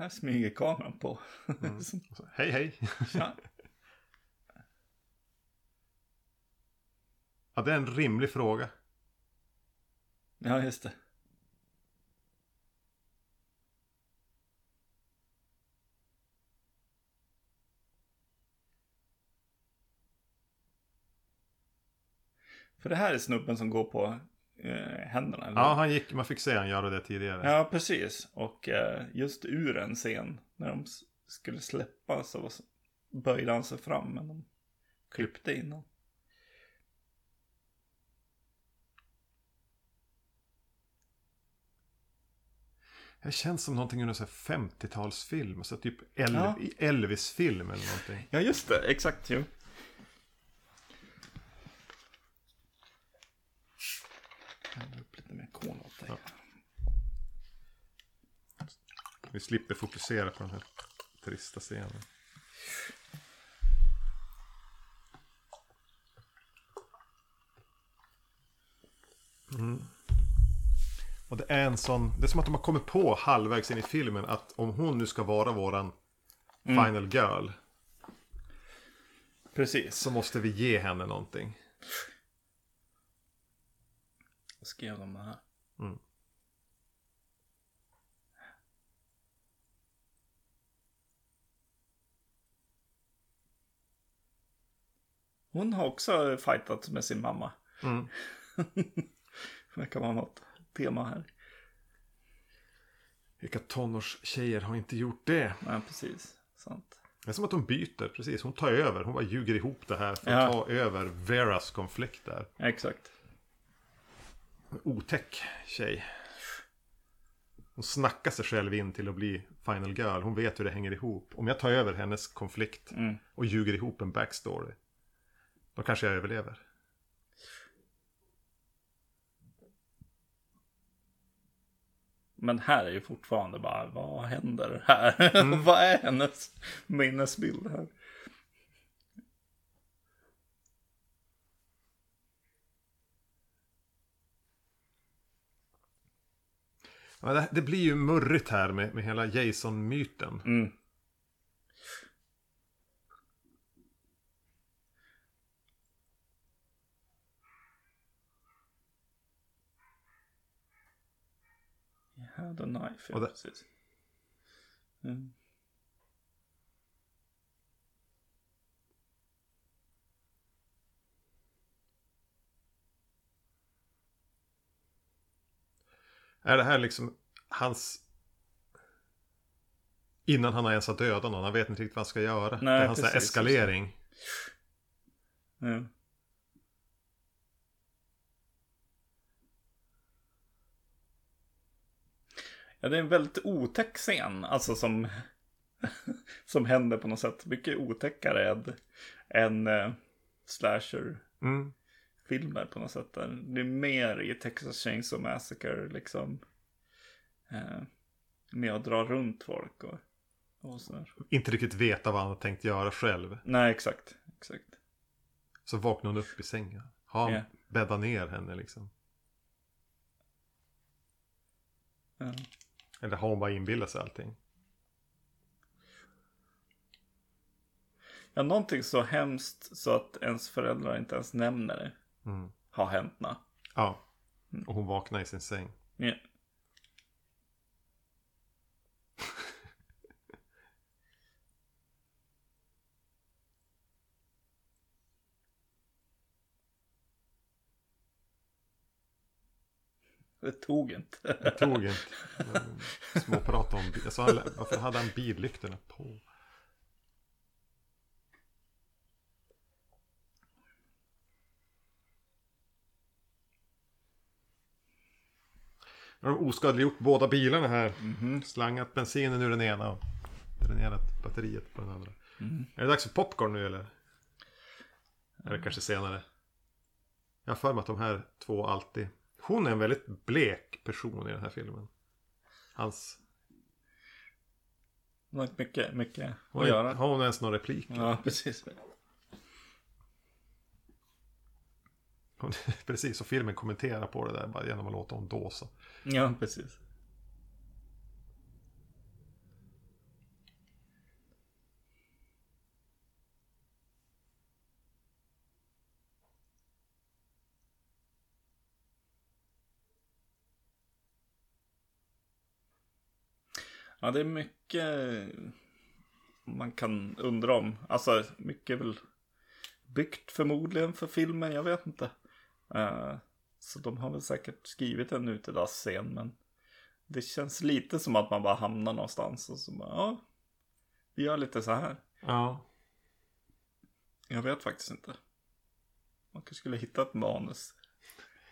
Här smyger kameran på. Mm. Så, hej hej! ja. Ja, det är en rimlig fråga. ja, just det. För det här är snubben som går på eh, händerna. Eller? Ja, han gick, man fick se han göra det tidigare. Ja, precis. Och eh, just ur en scen när de skulle släppa så böjde han sig fram. Men de klippte innan. Det känns som någonting ur en sån här 50-talsfilm. Så typ El- Ja. Elvis-film eller någonting. Ja, just det. Exakt, jo. Häller upp lite mer cola åt dig. Vi slipper fokusera på den här trista scenen. Mm. Och det är en sån, det är som att de har kommit på halvvägs in i filmen att om hon nu ska vara våran final girl Precis. så måste vi ge henne någonting. Vad skrev de det här? Mm. Hon har också fightat med sin mamma. Mm. Det kan vara något tema här. Vilka tonårstjejer har inte gjort det? Ja, precis. Sant. Det är som att de byter, precis. Hon tar över. Hon bara ljuger ihop det här för Ja. att ta över Veras konflikt där. Exakt. Otäck tjej. Hon snackar sig själv in till att bli final girl. Hon vet hur det hänger ihop. Om jag tar över hennes konflikt Mm. och ljuger ihop en backstory. Då kanske jag överlever. Men här är ju fortfarande bara, vad händer här? vad är hennes minnesbild här? Ja, det, det blir ju murrigt här med, med hela Jason-myten. Mm. Had a knife, ja, Och det- precis. Mm. Är det här liksom hans... Innan han har ens har dödat någon. Han vet inte riktigt vad han ska göra. Nej, det är hans precis, eskalering. Ja. Ja, det är en väldigt otäck scen, alltså som, som händer på något sätt. Mycket otäckare än, än uh, slasher-filmer Mm. På något sätt. Där. Det är mer i Texas Chainsaw Massacre, liksom. Uh, med att dra runt folk och, och sådär. Inte riktigt veta vad han har tänkt göra själv. Nej, exakt. exakt. Så vaknar hon upp i sängen. Har han Ja. bäddat ner henne liksom? Ja. Eller har hon bara inbillat sig allting? Ja, någonting så hemskt så att ens föräldrar inte ens nämner det. Mm. Har hänt nå. Ja. Och hon vaknar i sin säng. Ja. Det tog inte. Det tog inte. Småprata om bil. Sa, varför hade han billyktorna på? Har de oskadliggjort båda bilarna här. Slangat bensinen ur den ena och dränerat batteriet på den andra. Är det dags för popcorn nu eller? Eller kanske senare? Jag har för mig att de här två alltid... Hon är en väldigt blek person i den här filmen. Hans... Det var inte mycket, mycket Har, att göra. har hon ens någon replik? Ja, precis. Hon, precis, och filmen kommenterar på det där bara genom att låta hon dåsa. Ja, precis. Ja, det är mycket man kan undra om. Alltså, mycket är väl byggt förmodligen för filmen, jag vet inte. Eh, Så de har väl säkert skrivit en utedagsscen men det känns lite som att man bara hamnar någonstans och så bara ja, vi gör lite så här. Ja. Jag vet faktiskt inte. Man kanske skulle hitta ett manus.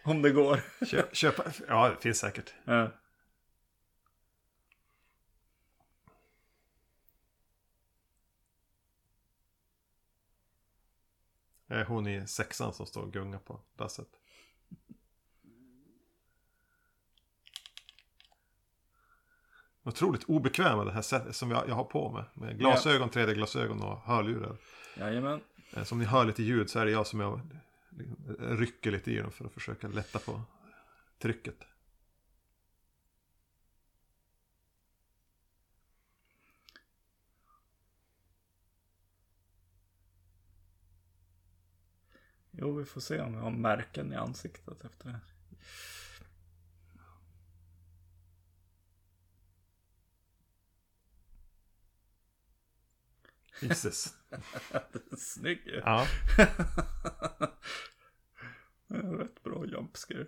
Om det går. Kö, köpa, ja, det finns säkert. Ja. Är hon i sexan som står och gungar på dasset. Otroligt obekväma det här sättet som jag, jag har på mig. Med glasögon, 3D-glasögon och hörlurar. Jajamän. Eh, Som ni hör lite ljud så är det jag som jag liksom rycker lite i dem för att försöka lätta på trycket. Jo, vi får se om vi har märken i ansiktet efter det Jesus. Snygg ju. Ja. Rätt bra jumpscare.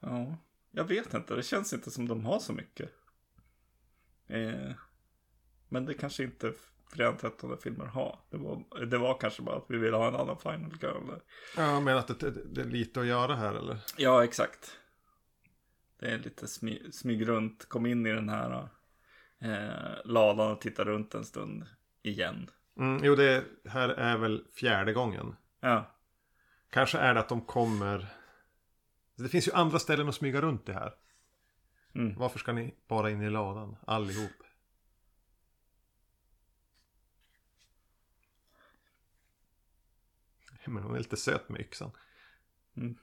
Ja, jag vet inte. Det känns inte som de har så mycket. Eh, men det kanske inte Fredag 13 filmer har. Det var, det var kanske bara att vi ville ha en annan Final Girl. där. Ja, men att det, det, det är lite att göra här eller? Ja, exakt. Det är lite smy, smyg runt, kom in i den här eh, ladan och titta runt en stund igen. Mm, jo, det här är väl fjärde gången. Ja, Kanske är det att de kommer... Det finns ju andra ställen att smyga runt det här. Mm. Varför ska ni bara in i ladan allihop? Men hon är lite söt med yxan. Mm.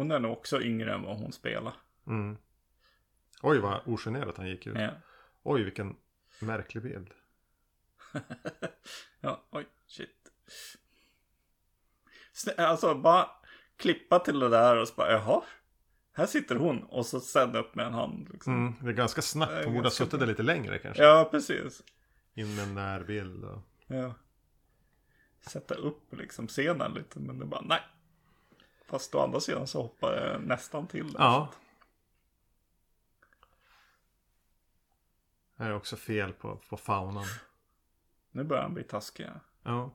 Hon är nog också yngre än vad hon spelar. Mm. Oj vad ogenerat han gick ut. Ja. Oj vilken märklig bild. ja, oj, shit. Alltså bara klippa till det där och så bara, jaha. Här sitter hon och så sen upp med en hand. Liksom. Mm, det är ganska snabbt. Hon borde ha suttit där lite längre kanske. Ja, precis. In med en närbild. Och... Ja. Sätta upp liksom scenen lite, men det bara nej. Fast å andra sidan så hoppar jag nästan till. där. Ja. Här är också fel på, på faunan. Nu börjar han bli taskig. ja.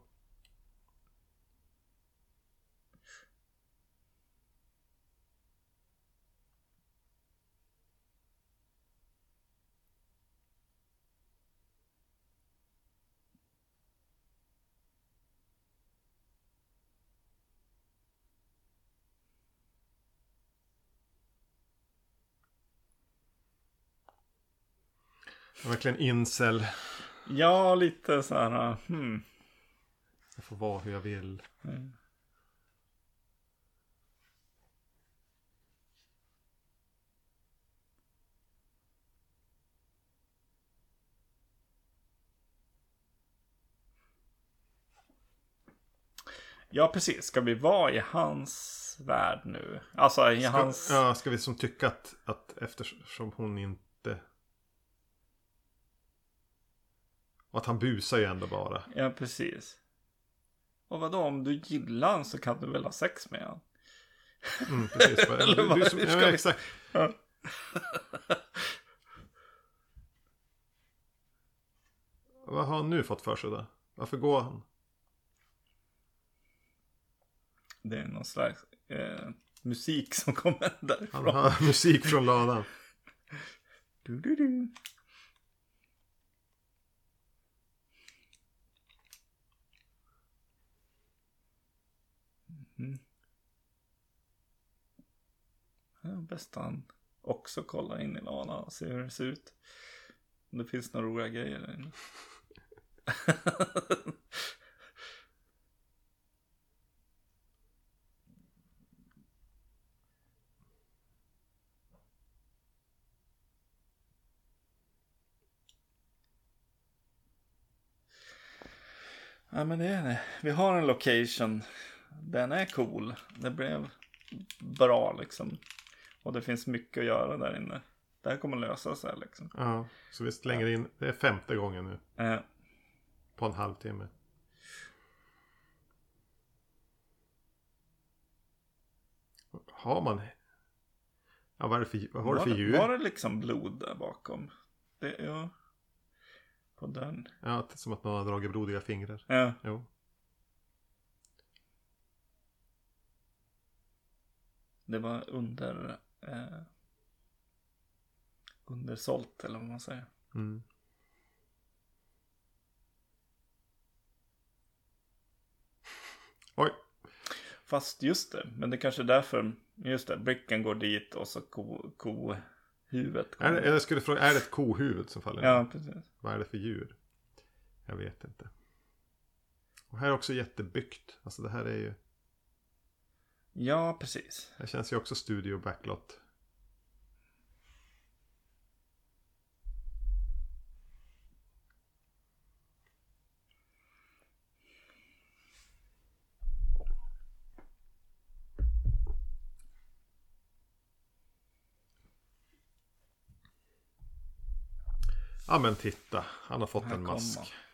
Verkligen incel. Ja, lite så här. Hmm. Jag får vara hur jag vill. Ja, precis. Ska vi vara i hans värld nu? Alltså i Ska, hans... ja, ska vi som tycka att, att eftersom hon inte... Och att han busar ju ändå bara. Ja, precis. Och vadå, om du gillar han så kan du väl ha sex med han? Mm, precis. Eller vad- du, som, hur ja, ska vi- exakt. Ja. Vad har han nu fått för sig då? Varför går han? Det är någon slags eh, musik som kommer Han därifrån. har musik från ladan. Du, du, du. Mm. Ja, bäst han också kollar in i lana och ser hur det ser ut. Om det finns några roliga grejer där inne. Ja men det är det. Vi har en location. Den är cool. Det blev bra liksom. Och det finns mycket att göra där inne. Det här kommer lösa sig liksom. Ja, så vi slänger in. Det är femte gången nu. Eh, På en halvtimme. Har man... Ja, vad är det för, vad har det för var, djur? var det liksom blod där bakom? Det, ja. På den. Ja, det är som att någon har dragit blodiga fingrar. Ja. Jo. Det var under... Eh, undersålt eller vad man säger. Mm. Oj. Fast just det, men det kanske är därför, just det, bricken går dit och så ko, ko huvudet Är det, kommer. jag skulle fråga, är det ett kohuvud som faller? Ja, precis. Vad är det för djur? Jag vet inte. Och här är också jättebyggt. Alltså det här är ju... Ja, precis. Det känns ju också studio backlot. Ja men titta, han har fått Här en mask. kommer.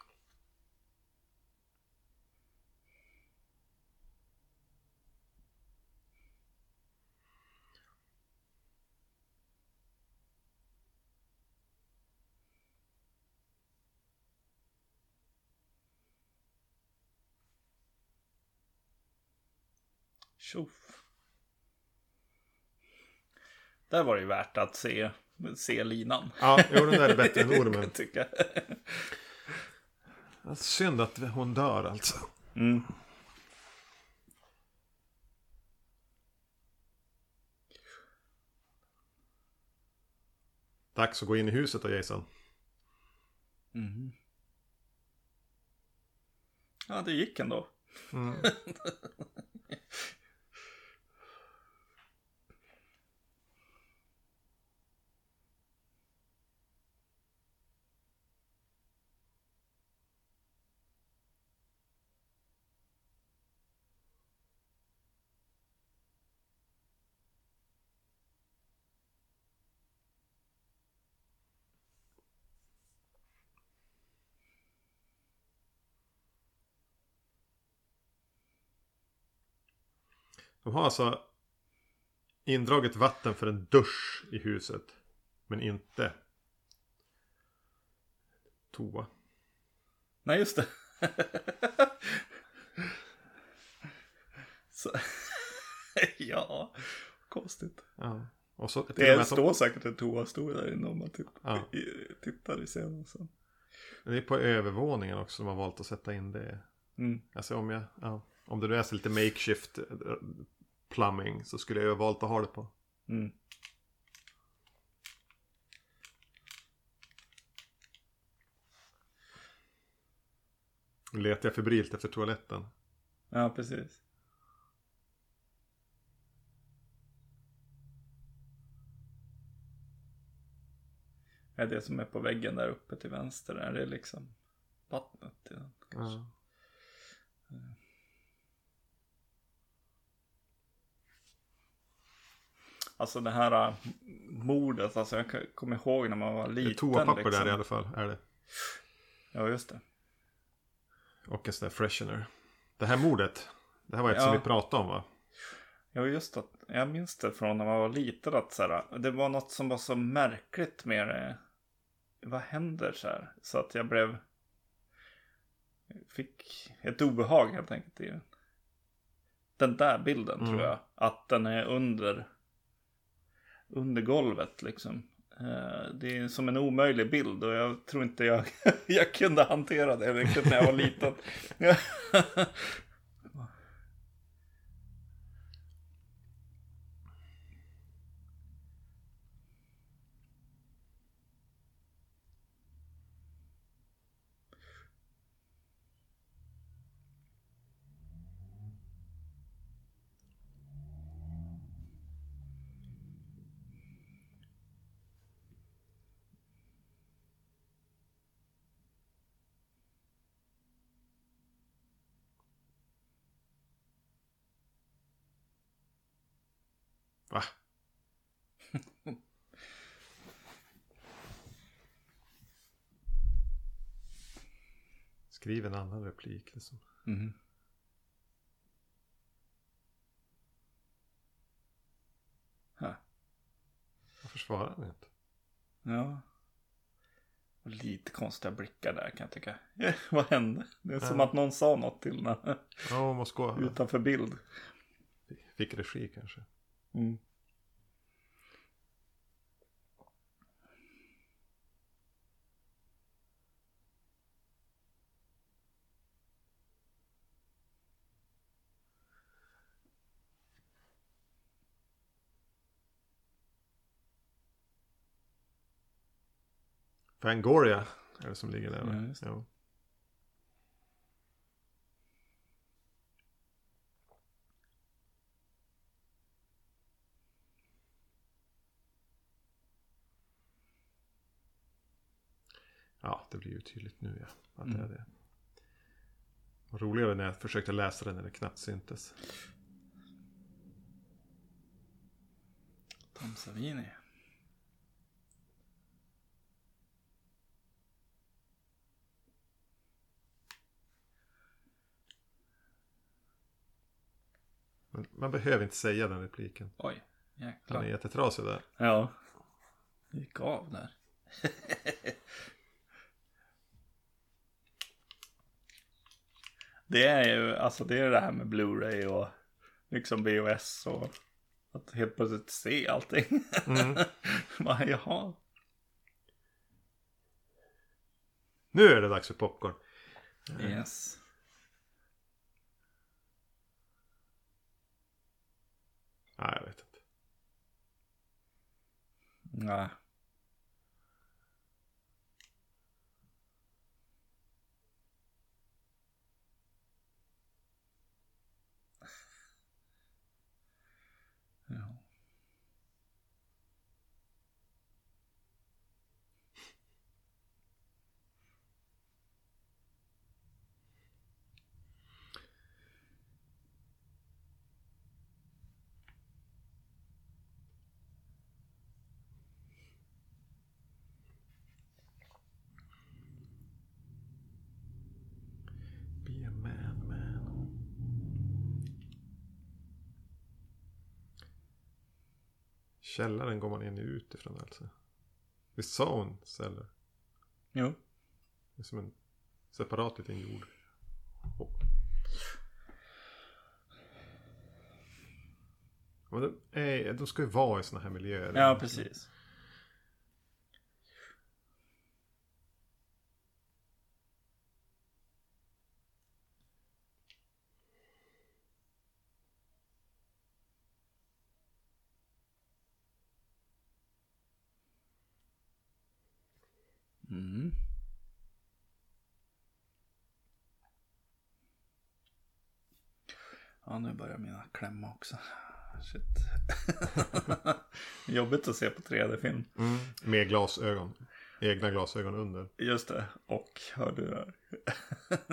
Tjoff. Där var det ju värt att se, se linan. Ja, jo den där är bättre än ormen. tycker jag. Ja, Synd att hon dör alltså. Mm. Dags att gå in i huset då Jason. Mhm. Ja, det gick ändå. Mm. De har alltså indragit vatten för en dusch i huset. Men inte toa. Nej, just det. Så... ja, konstigt. Ja. Och så, Det de- står säkert en toastol där inne om man titt- Ja. i- tittar i scenen sen. Det är på övervåningen också de har valt att sätta in det. Mm. Alltså om jag, ja, om det nu är så lite makeshift eh, plumbing så skulle jag ju ha valt att ha det på. Mm. Letar jag febrilt efter toaletten. Ja, precis. Är det som är på väggen där uppe till vänster, är det liksom vattnet? den, kanske? Ja. Alltså det här äh, mordet, alltså jag kommer ihåg när man var Det är liten. toapapper liksom. där i alla fall. Är det. Ja, just det. Och en sån där freshener. Det här mordet. Det här var ett som Ja. vi pratade om va? Ja, just att jag minns det från när man var liten att så här, det var något som var så märkligt med det. Vad händer så här? Så att jag blev... Fick ett obehag helt enkelt i. Den där bilden Mm. tror jag. Att den är under... Under golvet liksom. Eh, det är som en omöjlig bild och jag tror inte jag, jag kunde hantera det riktigt när jag var liten. Va? Skriv en annan replik. Liksom. Ja. Varför svarar han inte? Ja. Och Lite konstiga blickar där kan jag tycka. Vad hände? Det är som Ja. att någon sa något till henne Ja, måste gå. utanför bild. Fick regi kanske. Mm. Fangoria är det som ligger där. va? Ja. Jo. Ja, det blir ju tydligt nu ja. Att det är Mm. det. Och roligare när jag försökte läsa det när det knappt syntes. Tom Savini. Men man behöver inte säga den repliken. Oj, Den är jäklar. jättetrasig där. Ja. Gick av där. det är ju, alltså det är det här med Blu-ray och liksom VHS och att helt plötsligt se allting. Mm. Bara, Jaha. Nu är det dags för popcorn. Yes. Nej, jag vet inte. Nej. Källaren går man in och ut ifrån alltså. Visst sa hon celler? Jo. Det är som en separat liten jord. Oh. Men de, är, de ska ju vara i såna här miljöer. Ja, precis. Mm. Nu börjar mina klämma också. Shit. Jobbigt att se på 3D-film. Mm. Med glasögon. Egna glasögon under. Just det, och hörlurar.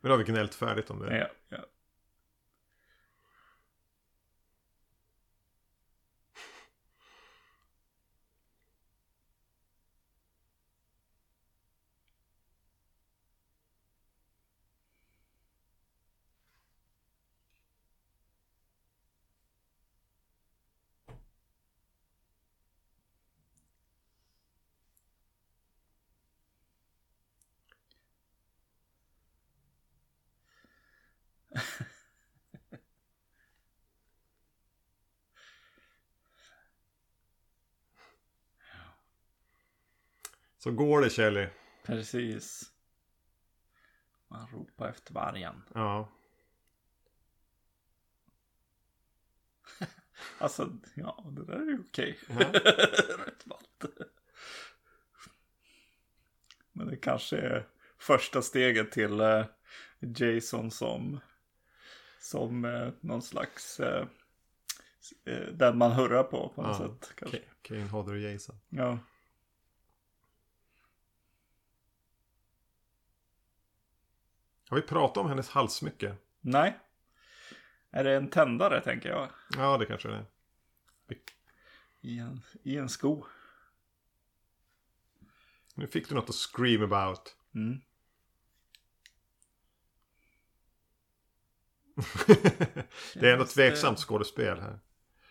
Men då har vi gnällt färdigt om det. ja, ja. Så går det Kelly. Precis. Man ropar efter vargen. Ja. Alltså, ja, det där är ju okej. Ja. Rätt valt. Men det kanske är första steget till eh, Jason som, som eh, någon slags, eh, eh, den man hurrar på på något Ja. sätt. Kanske. Ka- Kane Hodder och Jason. Ja. Har vi pratat om hennes halssmycke? Nej. Är det en tändare tänker jag? Ja, det kanske det är. I en, i en sko. Nu fick du något att scream about. Mm. det är ändå tveksamt skådespel här.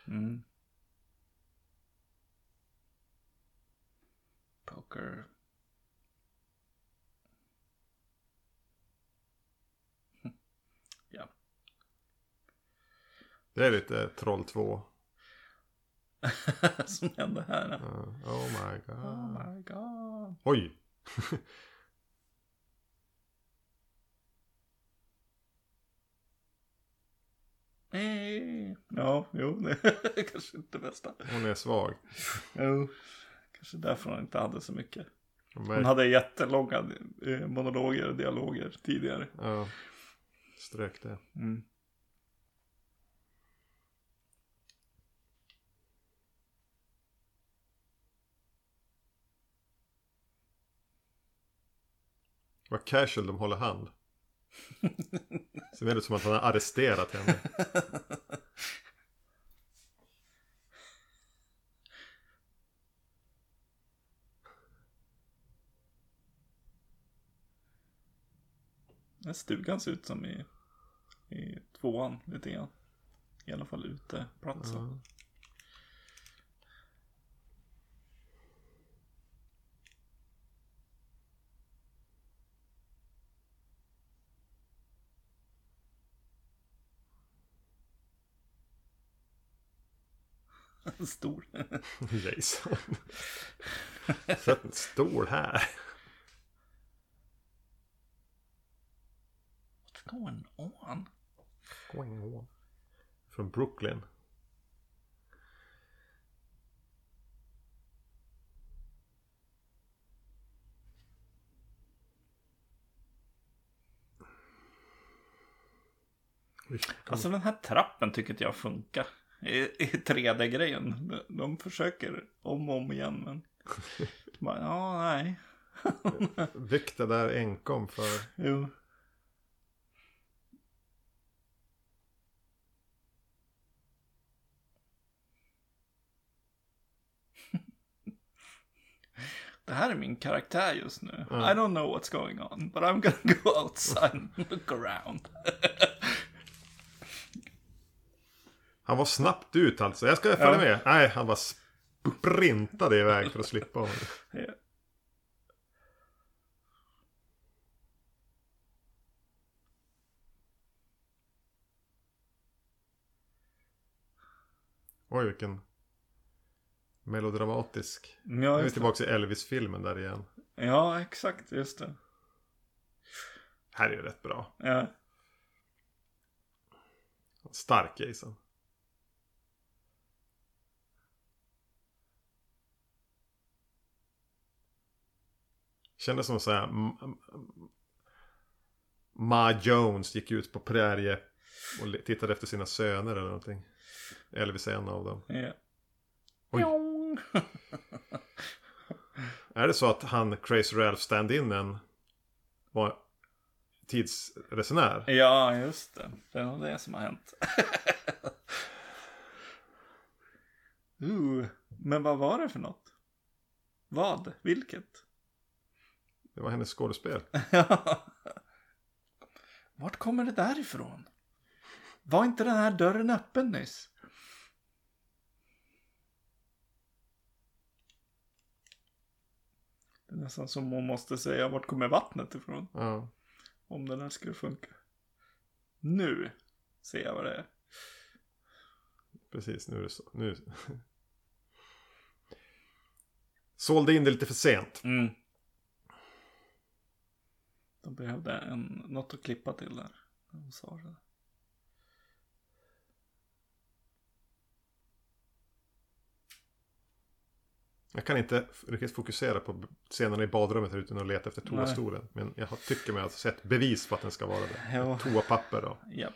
Mm. Poker. ja. Det är lite Troll 2. Som hände här. Ja, oh my god. Oh my god. Oj! Eh. Ja, jo, det är kanske inte det bästa. Hon är svag. Jo. Kanske därför hon inte hade så mycket. Hon hade jättelånga eh, monologer och dialoger tidigare. Ja. Strök det. Mm. Vad casual de håller hand. Sen är det som att han har arresterat henne. Den stugan ser ut som i, i tvåan lite grann. I alla fall uteplatsen. Ja. Stor. Jason. Sätt en stol här. What's going on? Going on. Från Brooklyn. Alltså den här trappen tycker inte jag funkar. I, i 3D-grejen. De, de försöker om och om igen men. Bara, ja, nej. Vikta där enkom för Jo. Det här är min karaktär just nu. I don't know what's going on, but I'm gonna go outside and look around. Han var snabbt ut alltså. Jag ska följa Ja. med. Nej, han var sprintade iväg för att slippa honom. Ja. Oj, vilken melodramatisk. Ja, Nu är vi tillbaka i Elvis-filmen där igen. ja, exakt, just det. Här är ju rätt bra. Ja. Stark Jason. Kändes som så här. M- M- Ma Jones gick ut på prärie och tittade efter sina söner eller någonting. Elvis är en av dem. ja. Oj. Är det så att han Crazy Ralph stand-inen var tidsresenär? Ja, just det. Det är nog det som har hänt. uh, men vad var det för något? Vad? Vilket? Det var hennes skådespel. Vart kommer det där ifrån? Var inte den här dörren öppen nyss? Det är nästan som man måste säga vart kommer vattnet ifrån? Ja. Om den här skulle funka. Nu ser jag vad det är. Precis, nu är det så. Nu... Sålde in det lite för sent. Mm. De behövde en, något att klippa till där. De sa det. Jag kan inte riktigt fokusera på scenerna i badrummet här utan att leta efter toastolen. Men jag tycker mig ha sett bevis på att den ska vara det. Ja. Toapapper då. Japp.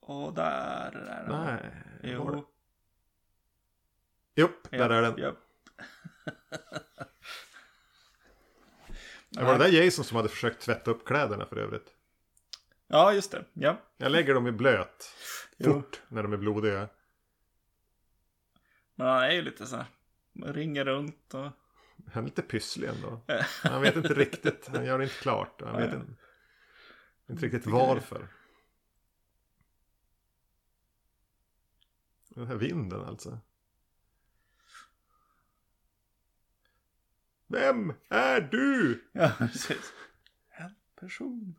Och där är den. Nej. Jo. Jo, där är den. Japp. Det var det där Jason som hade försökt tvätta upp kläderna för övrigt. Ja, just det. Ja. Jag lägger dem i blöt. Jo. Fort när de är blodiga. Men han är ju lite så här. man Ringer runt och... Han är lite pysslig ändå. Han vet inte riktigt. Han gör det inte klart. Han vet Nej. inte, inte riktigt varför. Den här vinden alltså. Vem är du? Ja, precis. En person.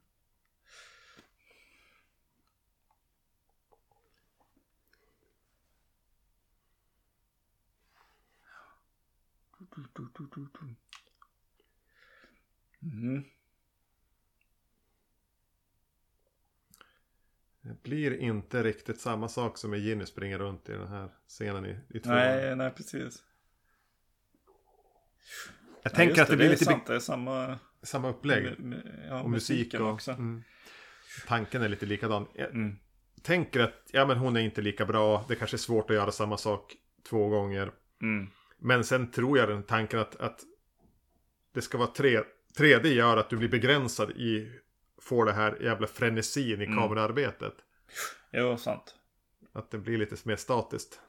Mm. Det blir inte riktigt samma sak som när Ginny springer runt i den här scenen i, i tvåan. Nej, nej, precis. Jag Ja, tänker just att det, blir är lite sant, det är samma... samma upplägg. Ja, och musik musiken och också. Mm, tanken är lite likadan. Jag Mm. tänker att ja, men hon är inte lika bra. Det kanske är svårt att göra samma sak två gånger. Mm. Men sen tror jag den tanken att, att det ska vara tre, 3D gör att du blir begränsad i får det här jävla frenesin i Mm. kameraarbetet. Jo, sant. Att det blir lite mer statiskt.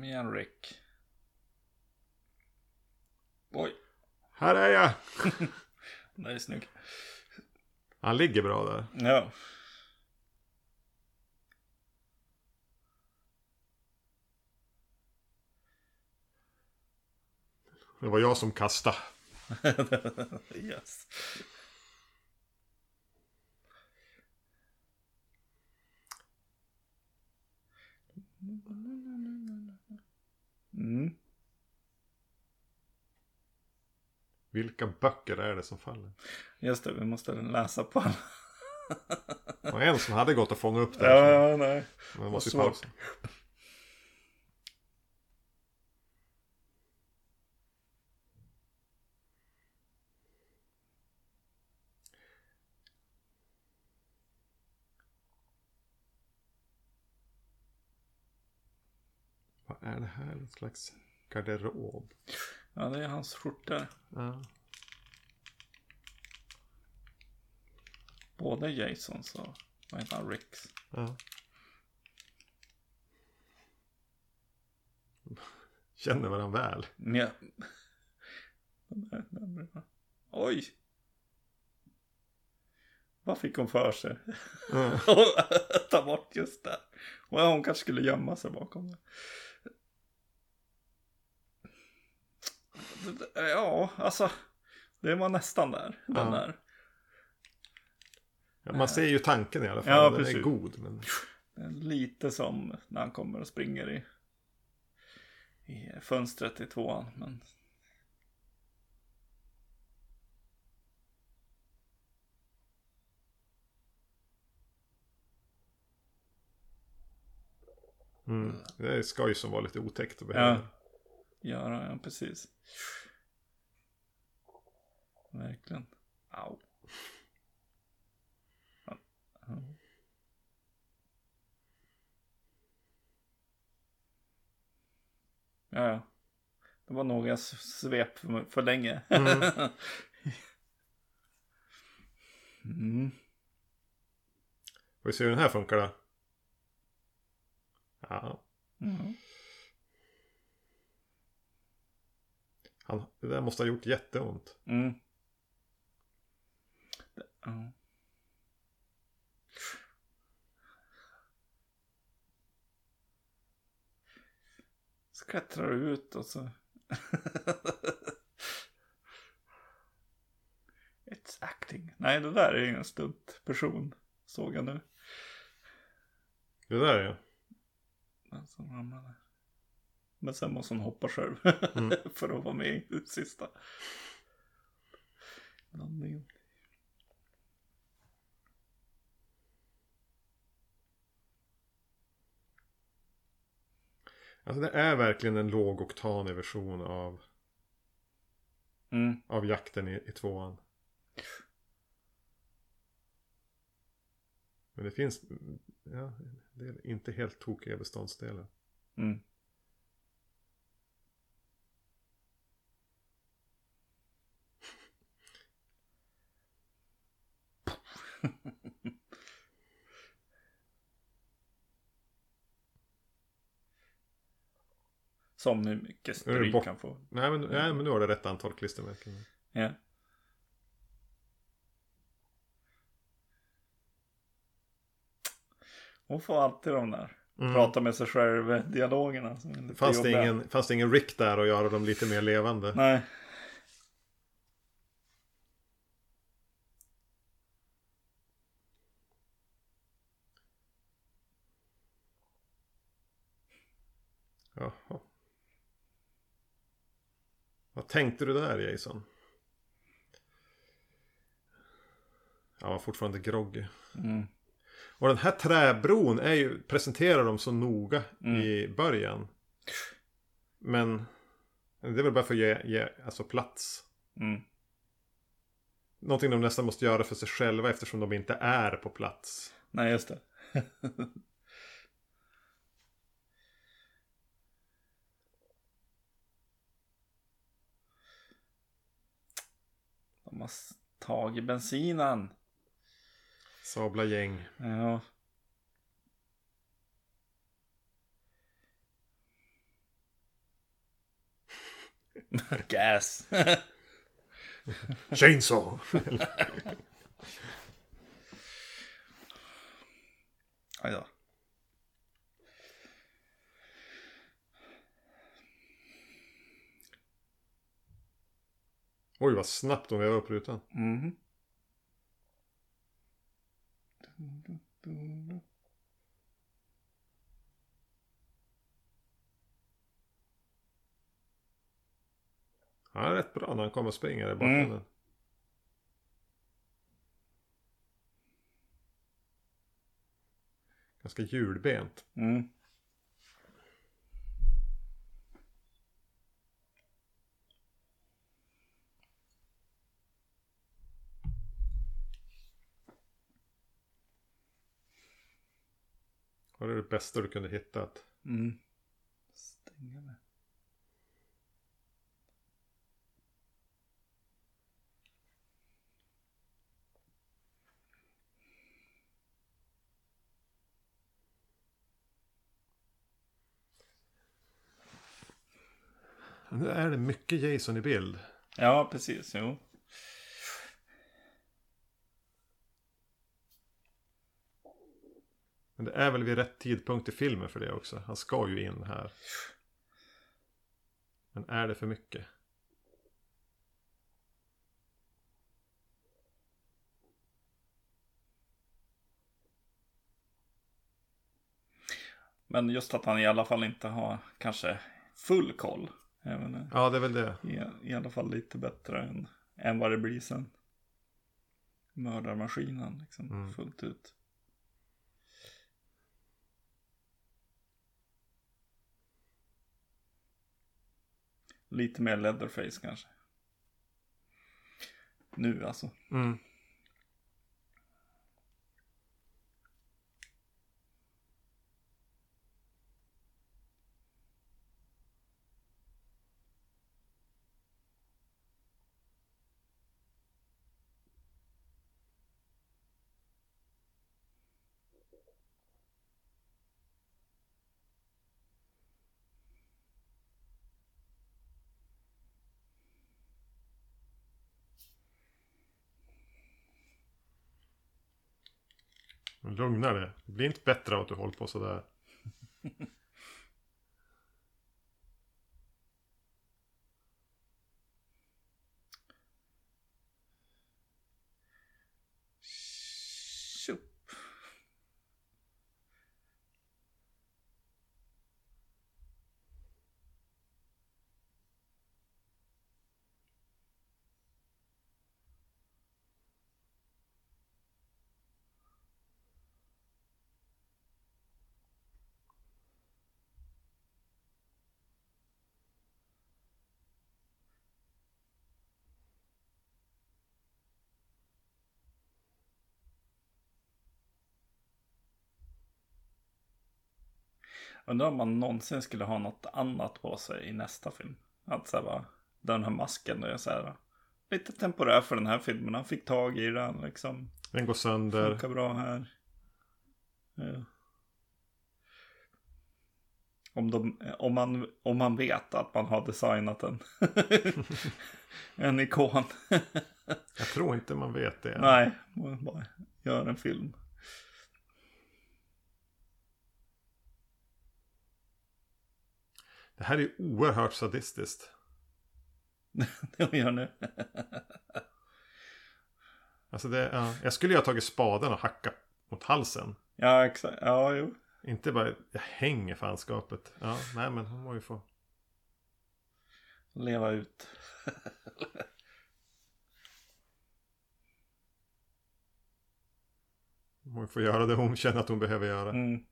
Kom igen, Rick. Oj, Här är jag! det är snygg. Han ligger bra där. Ja. Det var jag som kastade. yes. Mm. Vilka böcker är det som faller? Just det, vi måste läsa på alla. Det var en som hade gått att fånga upp där. Ja, ja, nej. Men det måste ju pausa. Här? En slags garderob? Ja, det är hans skjortor. Ja. Både Jasons och vad heter han, Ricks. ja. Känner varandra väl. Där- Oj! Vad fick hon för sig? Ja. Ta bort just det. Hon kanske skulle gömma sig bakom det. Ja, alltså. Det var nästan där. Den Ja. där. Ja, man ser ju tanken i alla fall. Ja, Den är precis. god. Men... Är Lite som när han kommer och springer i, i fönstret i tvåan. Men Mm. Det ska ju som vara lite otäckt att Ja. Göra, ja precis. Verkligen. Au. Ja. Ja. Det var nog jag svep för, för länge. Mm. Mm. Vi se hur den här funkar då. Ja, Mm. Han, det där måste ha gjort jätteont. Mm. Ja. Så klättrar du ut och så... It's acting. Nej, det där är ingen stunt person. Såg jag nu. Det där är Den som ramlade. Men sen måste hon hoppa själv. Mm. för att vara med i det sista. Landningen. Alltså det är verkligen en lågoktanig version av, Mm. av jakten i, i tvåan. Men det finns, ja, det är inte helt tokiga beståndsdelar. Mm. Som hur mycket stryk bort- kan få. Nej men, nej, men nu har det rätt antal klistermärken. Ja. Hon får alltid de där Mm. prata med sig själv dialogerna. Som är lite Fanns det, ingen, fanns det ingen Rick där och göra dem lite mer levande? Nej. Jaha. Vad tänkte du där Jason? Jag var fortfarande groggy. Mm. Och den här träbron är ju, presenterar de så noga Mm. i början. Men det är väl bara för att ge, ge alltså plats. Mm. Någonting de nästan måste göra för sig själva eftersom de inte är på plats. Nej, just det. De har tagit bensinen. Sabla gäng. Ja. Gas. Chainsaw! Aj Oj vad snabbt de vevar upp rutan. Mhm. Han är rätt bra när han kommer och springer i bakgrunden. Ganska hjulbent. Mm. Var det det bästa du kunde hittat? Mm. Stänga det. Nu är det mycket Jason i bild. Ja, precis. Jo. Men det är väl vid rätt tidpunkt i filmen för det också. Han ska ju in här. Men är det för mycket? Men just att han i alla fall inte har kanske full koll. Även Ja, det är väl det. i, i alla fall lite bättre än, än vad det blir sen. Mördarmaskinen liksom Mm. fullt ut. Lite mer leatherface kanske. Nu alltså. Mm. Lugna dig. Det blir inte bättre av att du håller på sådär. Undrar om man någonsin skulle ha något annat på sig i nästa film. Att så här, va, den här masken är så här. Lite temporär för den här filmen. Han fick tag i den liksom. Den går sönder. Funkar bra här. Ja. Om, de, om, man, om man vet att man har designat en, en ikon. Jag tror inte man vet det. Nej, man bara gör en film. Det här är oerhört sadistiskt. Det hon gör nu. Alltså det, ja, jag skulle ju ha tagit spaden och hackat mot halsen. Ja, exakt. Ja, jo. Inte bara, jag hänger fanskapet. Ja, nej men hon må ju få. Leva ut. Hon må ju få göra det hon känner att hon behöver göra. Mm.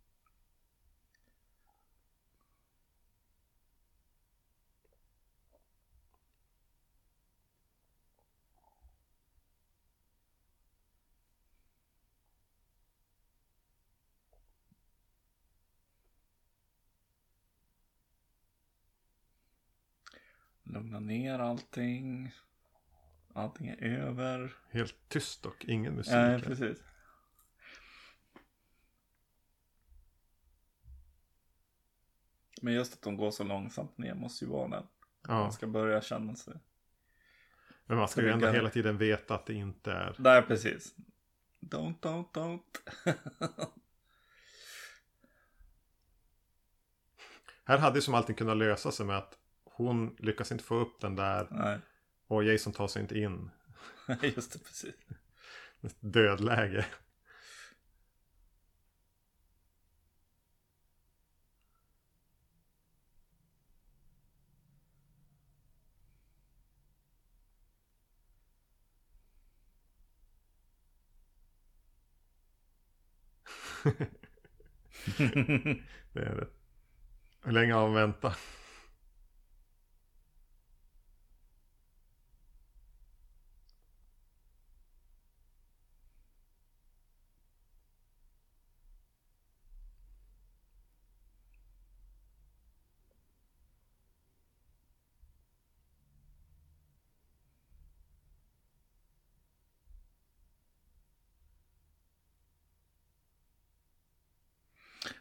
Lugna ner allting. Allting är över. Helt tyst och ingen musik. Ja, precis. Men just att de går så långsamt ner måste ju vara den. Ja, Man ska börja känna sig. men man ska ju ändå hela tiden veta att det inte är. Där precis. Don't, don't, don't. Här hade ju som allting kunnat lösa sig med att hon lyckas inte få upp den där Nej, och Jason tar sig inte in. just det precis. Dödläge. Det är det. Hur länge har han väntat?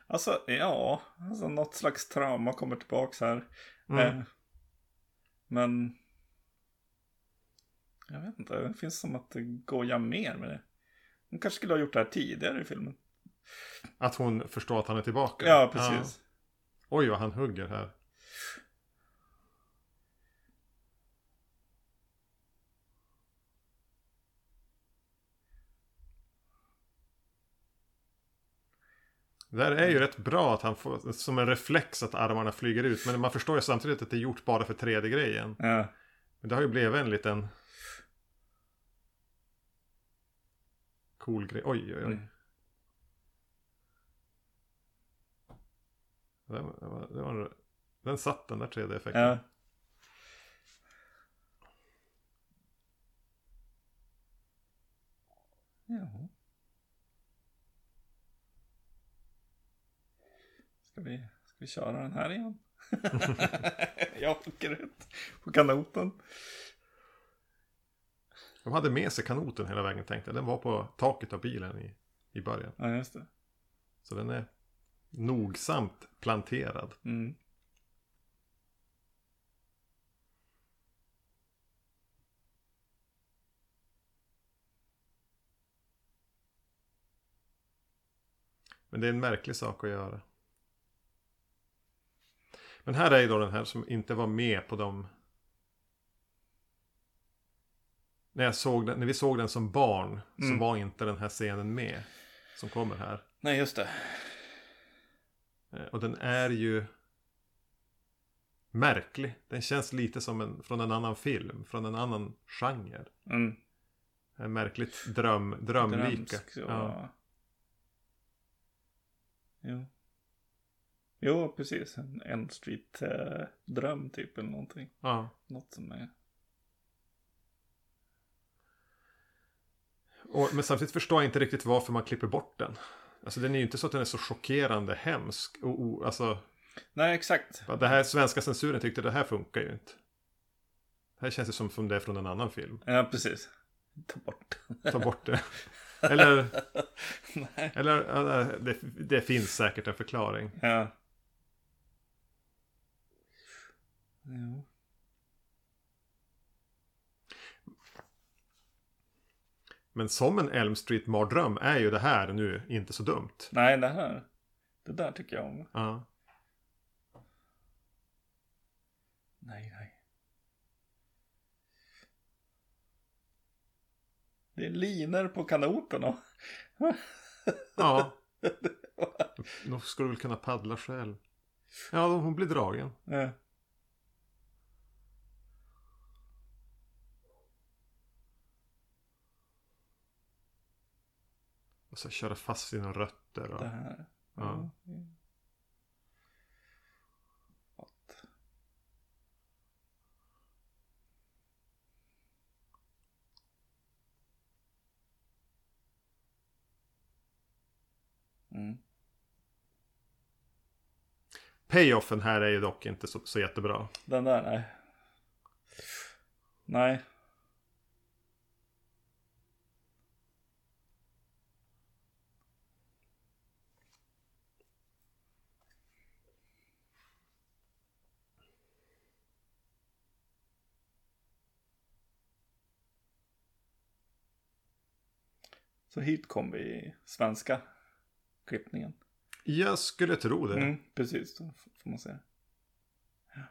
Alltså, ja. Alltså något slags trauma kommer tillbaks här. Mm. Eh, men... Jag vet inte, det finns som att det går ja mer med det. Hon kanske skulle ha gjort det här tidigare i filmen. Att hon förstår att han är tillbaka. Ja, precis. Oj vad han hugger här. Det där är ju rätt bra att han får som en reflex att armarna flyger ut. Men man förstår ju samtidigt att det är gjort bara för 3D-grejen. Ja. Men det har ju blivit en liten cool grej. Oj, oj, oj. Mm. Det var, det var, den satt den där 3D-effekten. ja. Ja. Ska vi, ska vi köra den här igen? Jag åker ut på kanoten. De hade med sig kanoten hela vägen tänkte jag. Den var på taket av bilen i, i början. Ja, just det. Så den är nogsamt planterad. Mm. Men det är en märklig sak att göra. Men här är ju då den här som inte var med på de... När, jag såg den, när vi såg den som barn Mm. så var inte den här scenen med. Som kommer här. Nej, just det. Eh, Och den är ju märklig. Den känns lite som en, från en annan film, från en annan genre. Mm. En märkligt dröm, drömlika. Drömsk, Ja. ja. Jo. Jo, precis. En End Street-dröm typ eller någonting. Ja. Något som är... Och, men samtidigt förstår jag inte riktigt varför man klipper bort den. Alltså den är ju inte så att den är så chockerande hemsk. Och, och, alltså, Nej, exakt. det här svenska censuren tyckte det här funkar ju inte. Det här känns ju som, som det är från en annan film. Ja, precis. Ta bort. Ta bort det. Eller, eller det, det finns säkert en förklaring. Ja. Men som en Elm Street-mardröm är ju det här nu inte så dumt. Nej, det här. Det där tycker jag om. Ja. Nej, nej. Det är liner på kanoterna. Ja. Då skulle du väl kunna paddla själv. Ja, hon blir dragen. Ja. Och så köra fast sina rötter. Och... Det här. Ja. What? Mm. Payoffen här är ju dock inte så, så jättebra. Den där, nej. Nej. Så hit kom vi i svenska klippningen. Jag skulle tro det. Mm, precis, f- får man säga. Ja.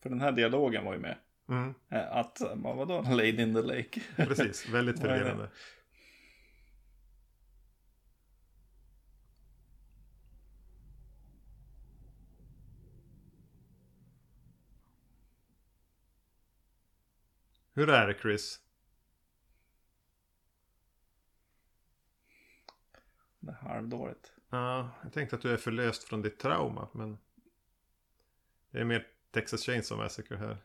För den här dialogen var ju med. Mm, Eh, Att, vad vadå, Lady in the Lake? precis, väldigt förvirrande. Hur är det Chris? Det är halvdåligt. Ja, jag tänkte att du är förlöst från ditt trauma, men... Det är mer Texas Chainsaw Massacre här.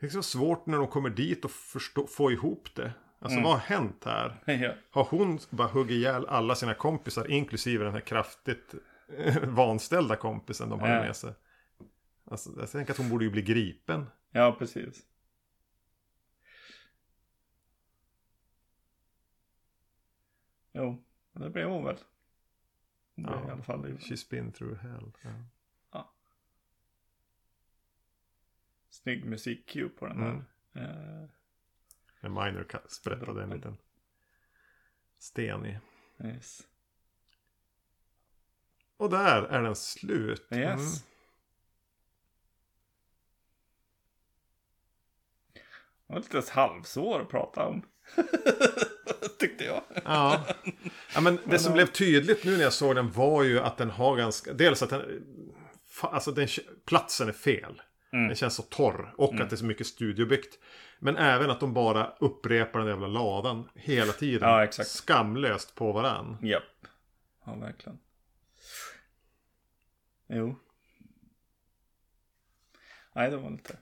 Det är så svårt när de kommer dit och förstå, få ihop det. Alltså vad har hänt här? ja. Har hon bara huggit ihjäl alla sina kompisar, inklusive den här kraftigt eh, vanställda kompisen de hade Ja. med sig? Alltså, jag tänker att hon borde ju bli gripen. ja, precis. Jo, det blev hon väl. Blev Ja. i alla fall She's been through hell. Ja. Snygg musik-cue på den här. Mm. Eh, En minor sprättade en liten sten i. yes. Och där är den slut. Yes. Mm. Det var lite halvsvår att prata om. Tyckte jag. Ja. ja, men det som blev tydligt nu när jag såg den var ju att den har ganska... Dels att den... Alltså den, platsen är fel. Mm. Den känns så torr. Och att det är så mycket studiobyggt. Men även att de bara upprepar den jävla ladan hela tiden. Ja, exakt. Skamlöst på varann. Japp. Ja, verkligen. Jo. Nej, det var lite...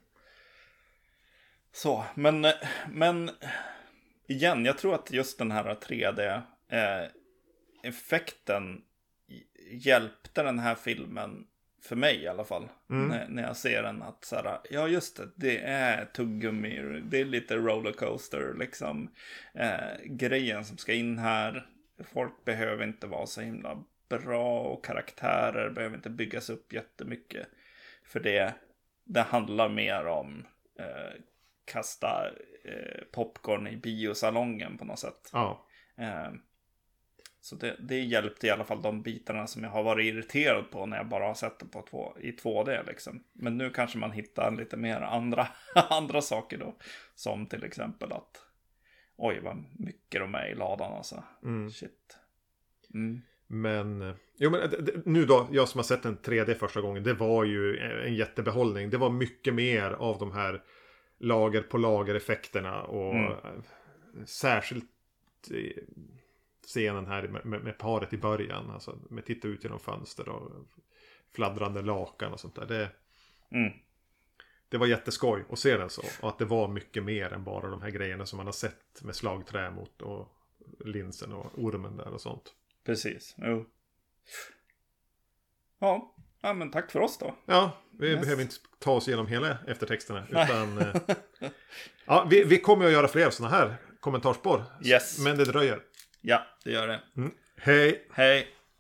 Så, men, men igen, jag tror att just den här 3D-effekten hjälpte den här filmen, för mig i alla fall, när, när jag ser den att så här, ja just det, det är tuggummi, det är lite rollercoaster liksom. Eh, grejen som ska in här, folk behöver inte vara så himla bra och karaktärer behöver inte byggas upp jättemycket. För det, det handlar mer om eh, kasta eh, popcorn i biosalongen på något sätt. Ja. Eh, så det, det hjälpte i alla fall de bitarna som jag har varit irriterad på när jag bara har sett det på två, i 2D. Liksom. Men nu kanske man hittar lite mer andra, andra saker då. Som till exempel att Oj, vad mycket de är i ladan alltså. Mm. Shit. Mm. Men, eh, jo men det- nu då, jag som har sett en 3D första gången, det var ju en jättebehållning. Det var mycket mer av de här lager på lager effekterna och Mm. eh, särskilt eh, scenen här med, med, med paret i början. Alltså med titta ut genom fönster och fladdrande lakan och sånt där. Det, Mm. det var jätteskoj att se den så. Och att det var mycket mer än bara de här grejerna som man har sett med slagträ mot och linsen och ormen där och sånt. Precis. Jo. Ja. ja, men tack för oss då. Ja, vi Yes. behöver inte ta oss igenom hela eftertexterna. Utan, eh, ja, vi, vi kommer att göra fler sådana här kommentarspår. Yes. Men det dröjer. Ja, det gör det. Mm. Hej! Hej.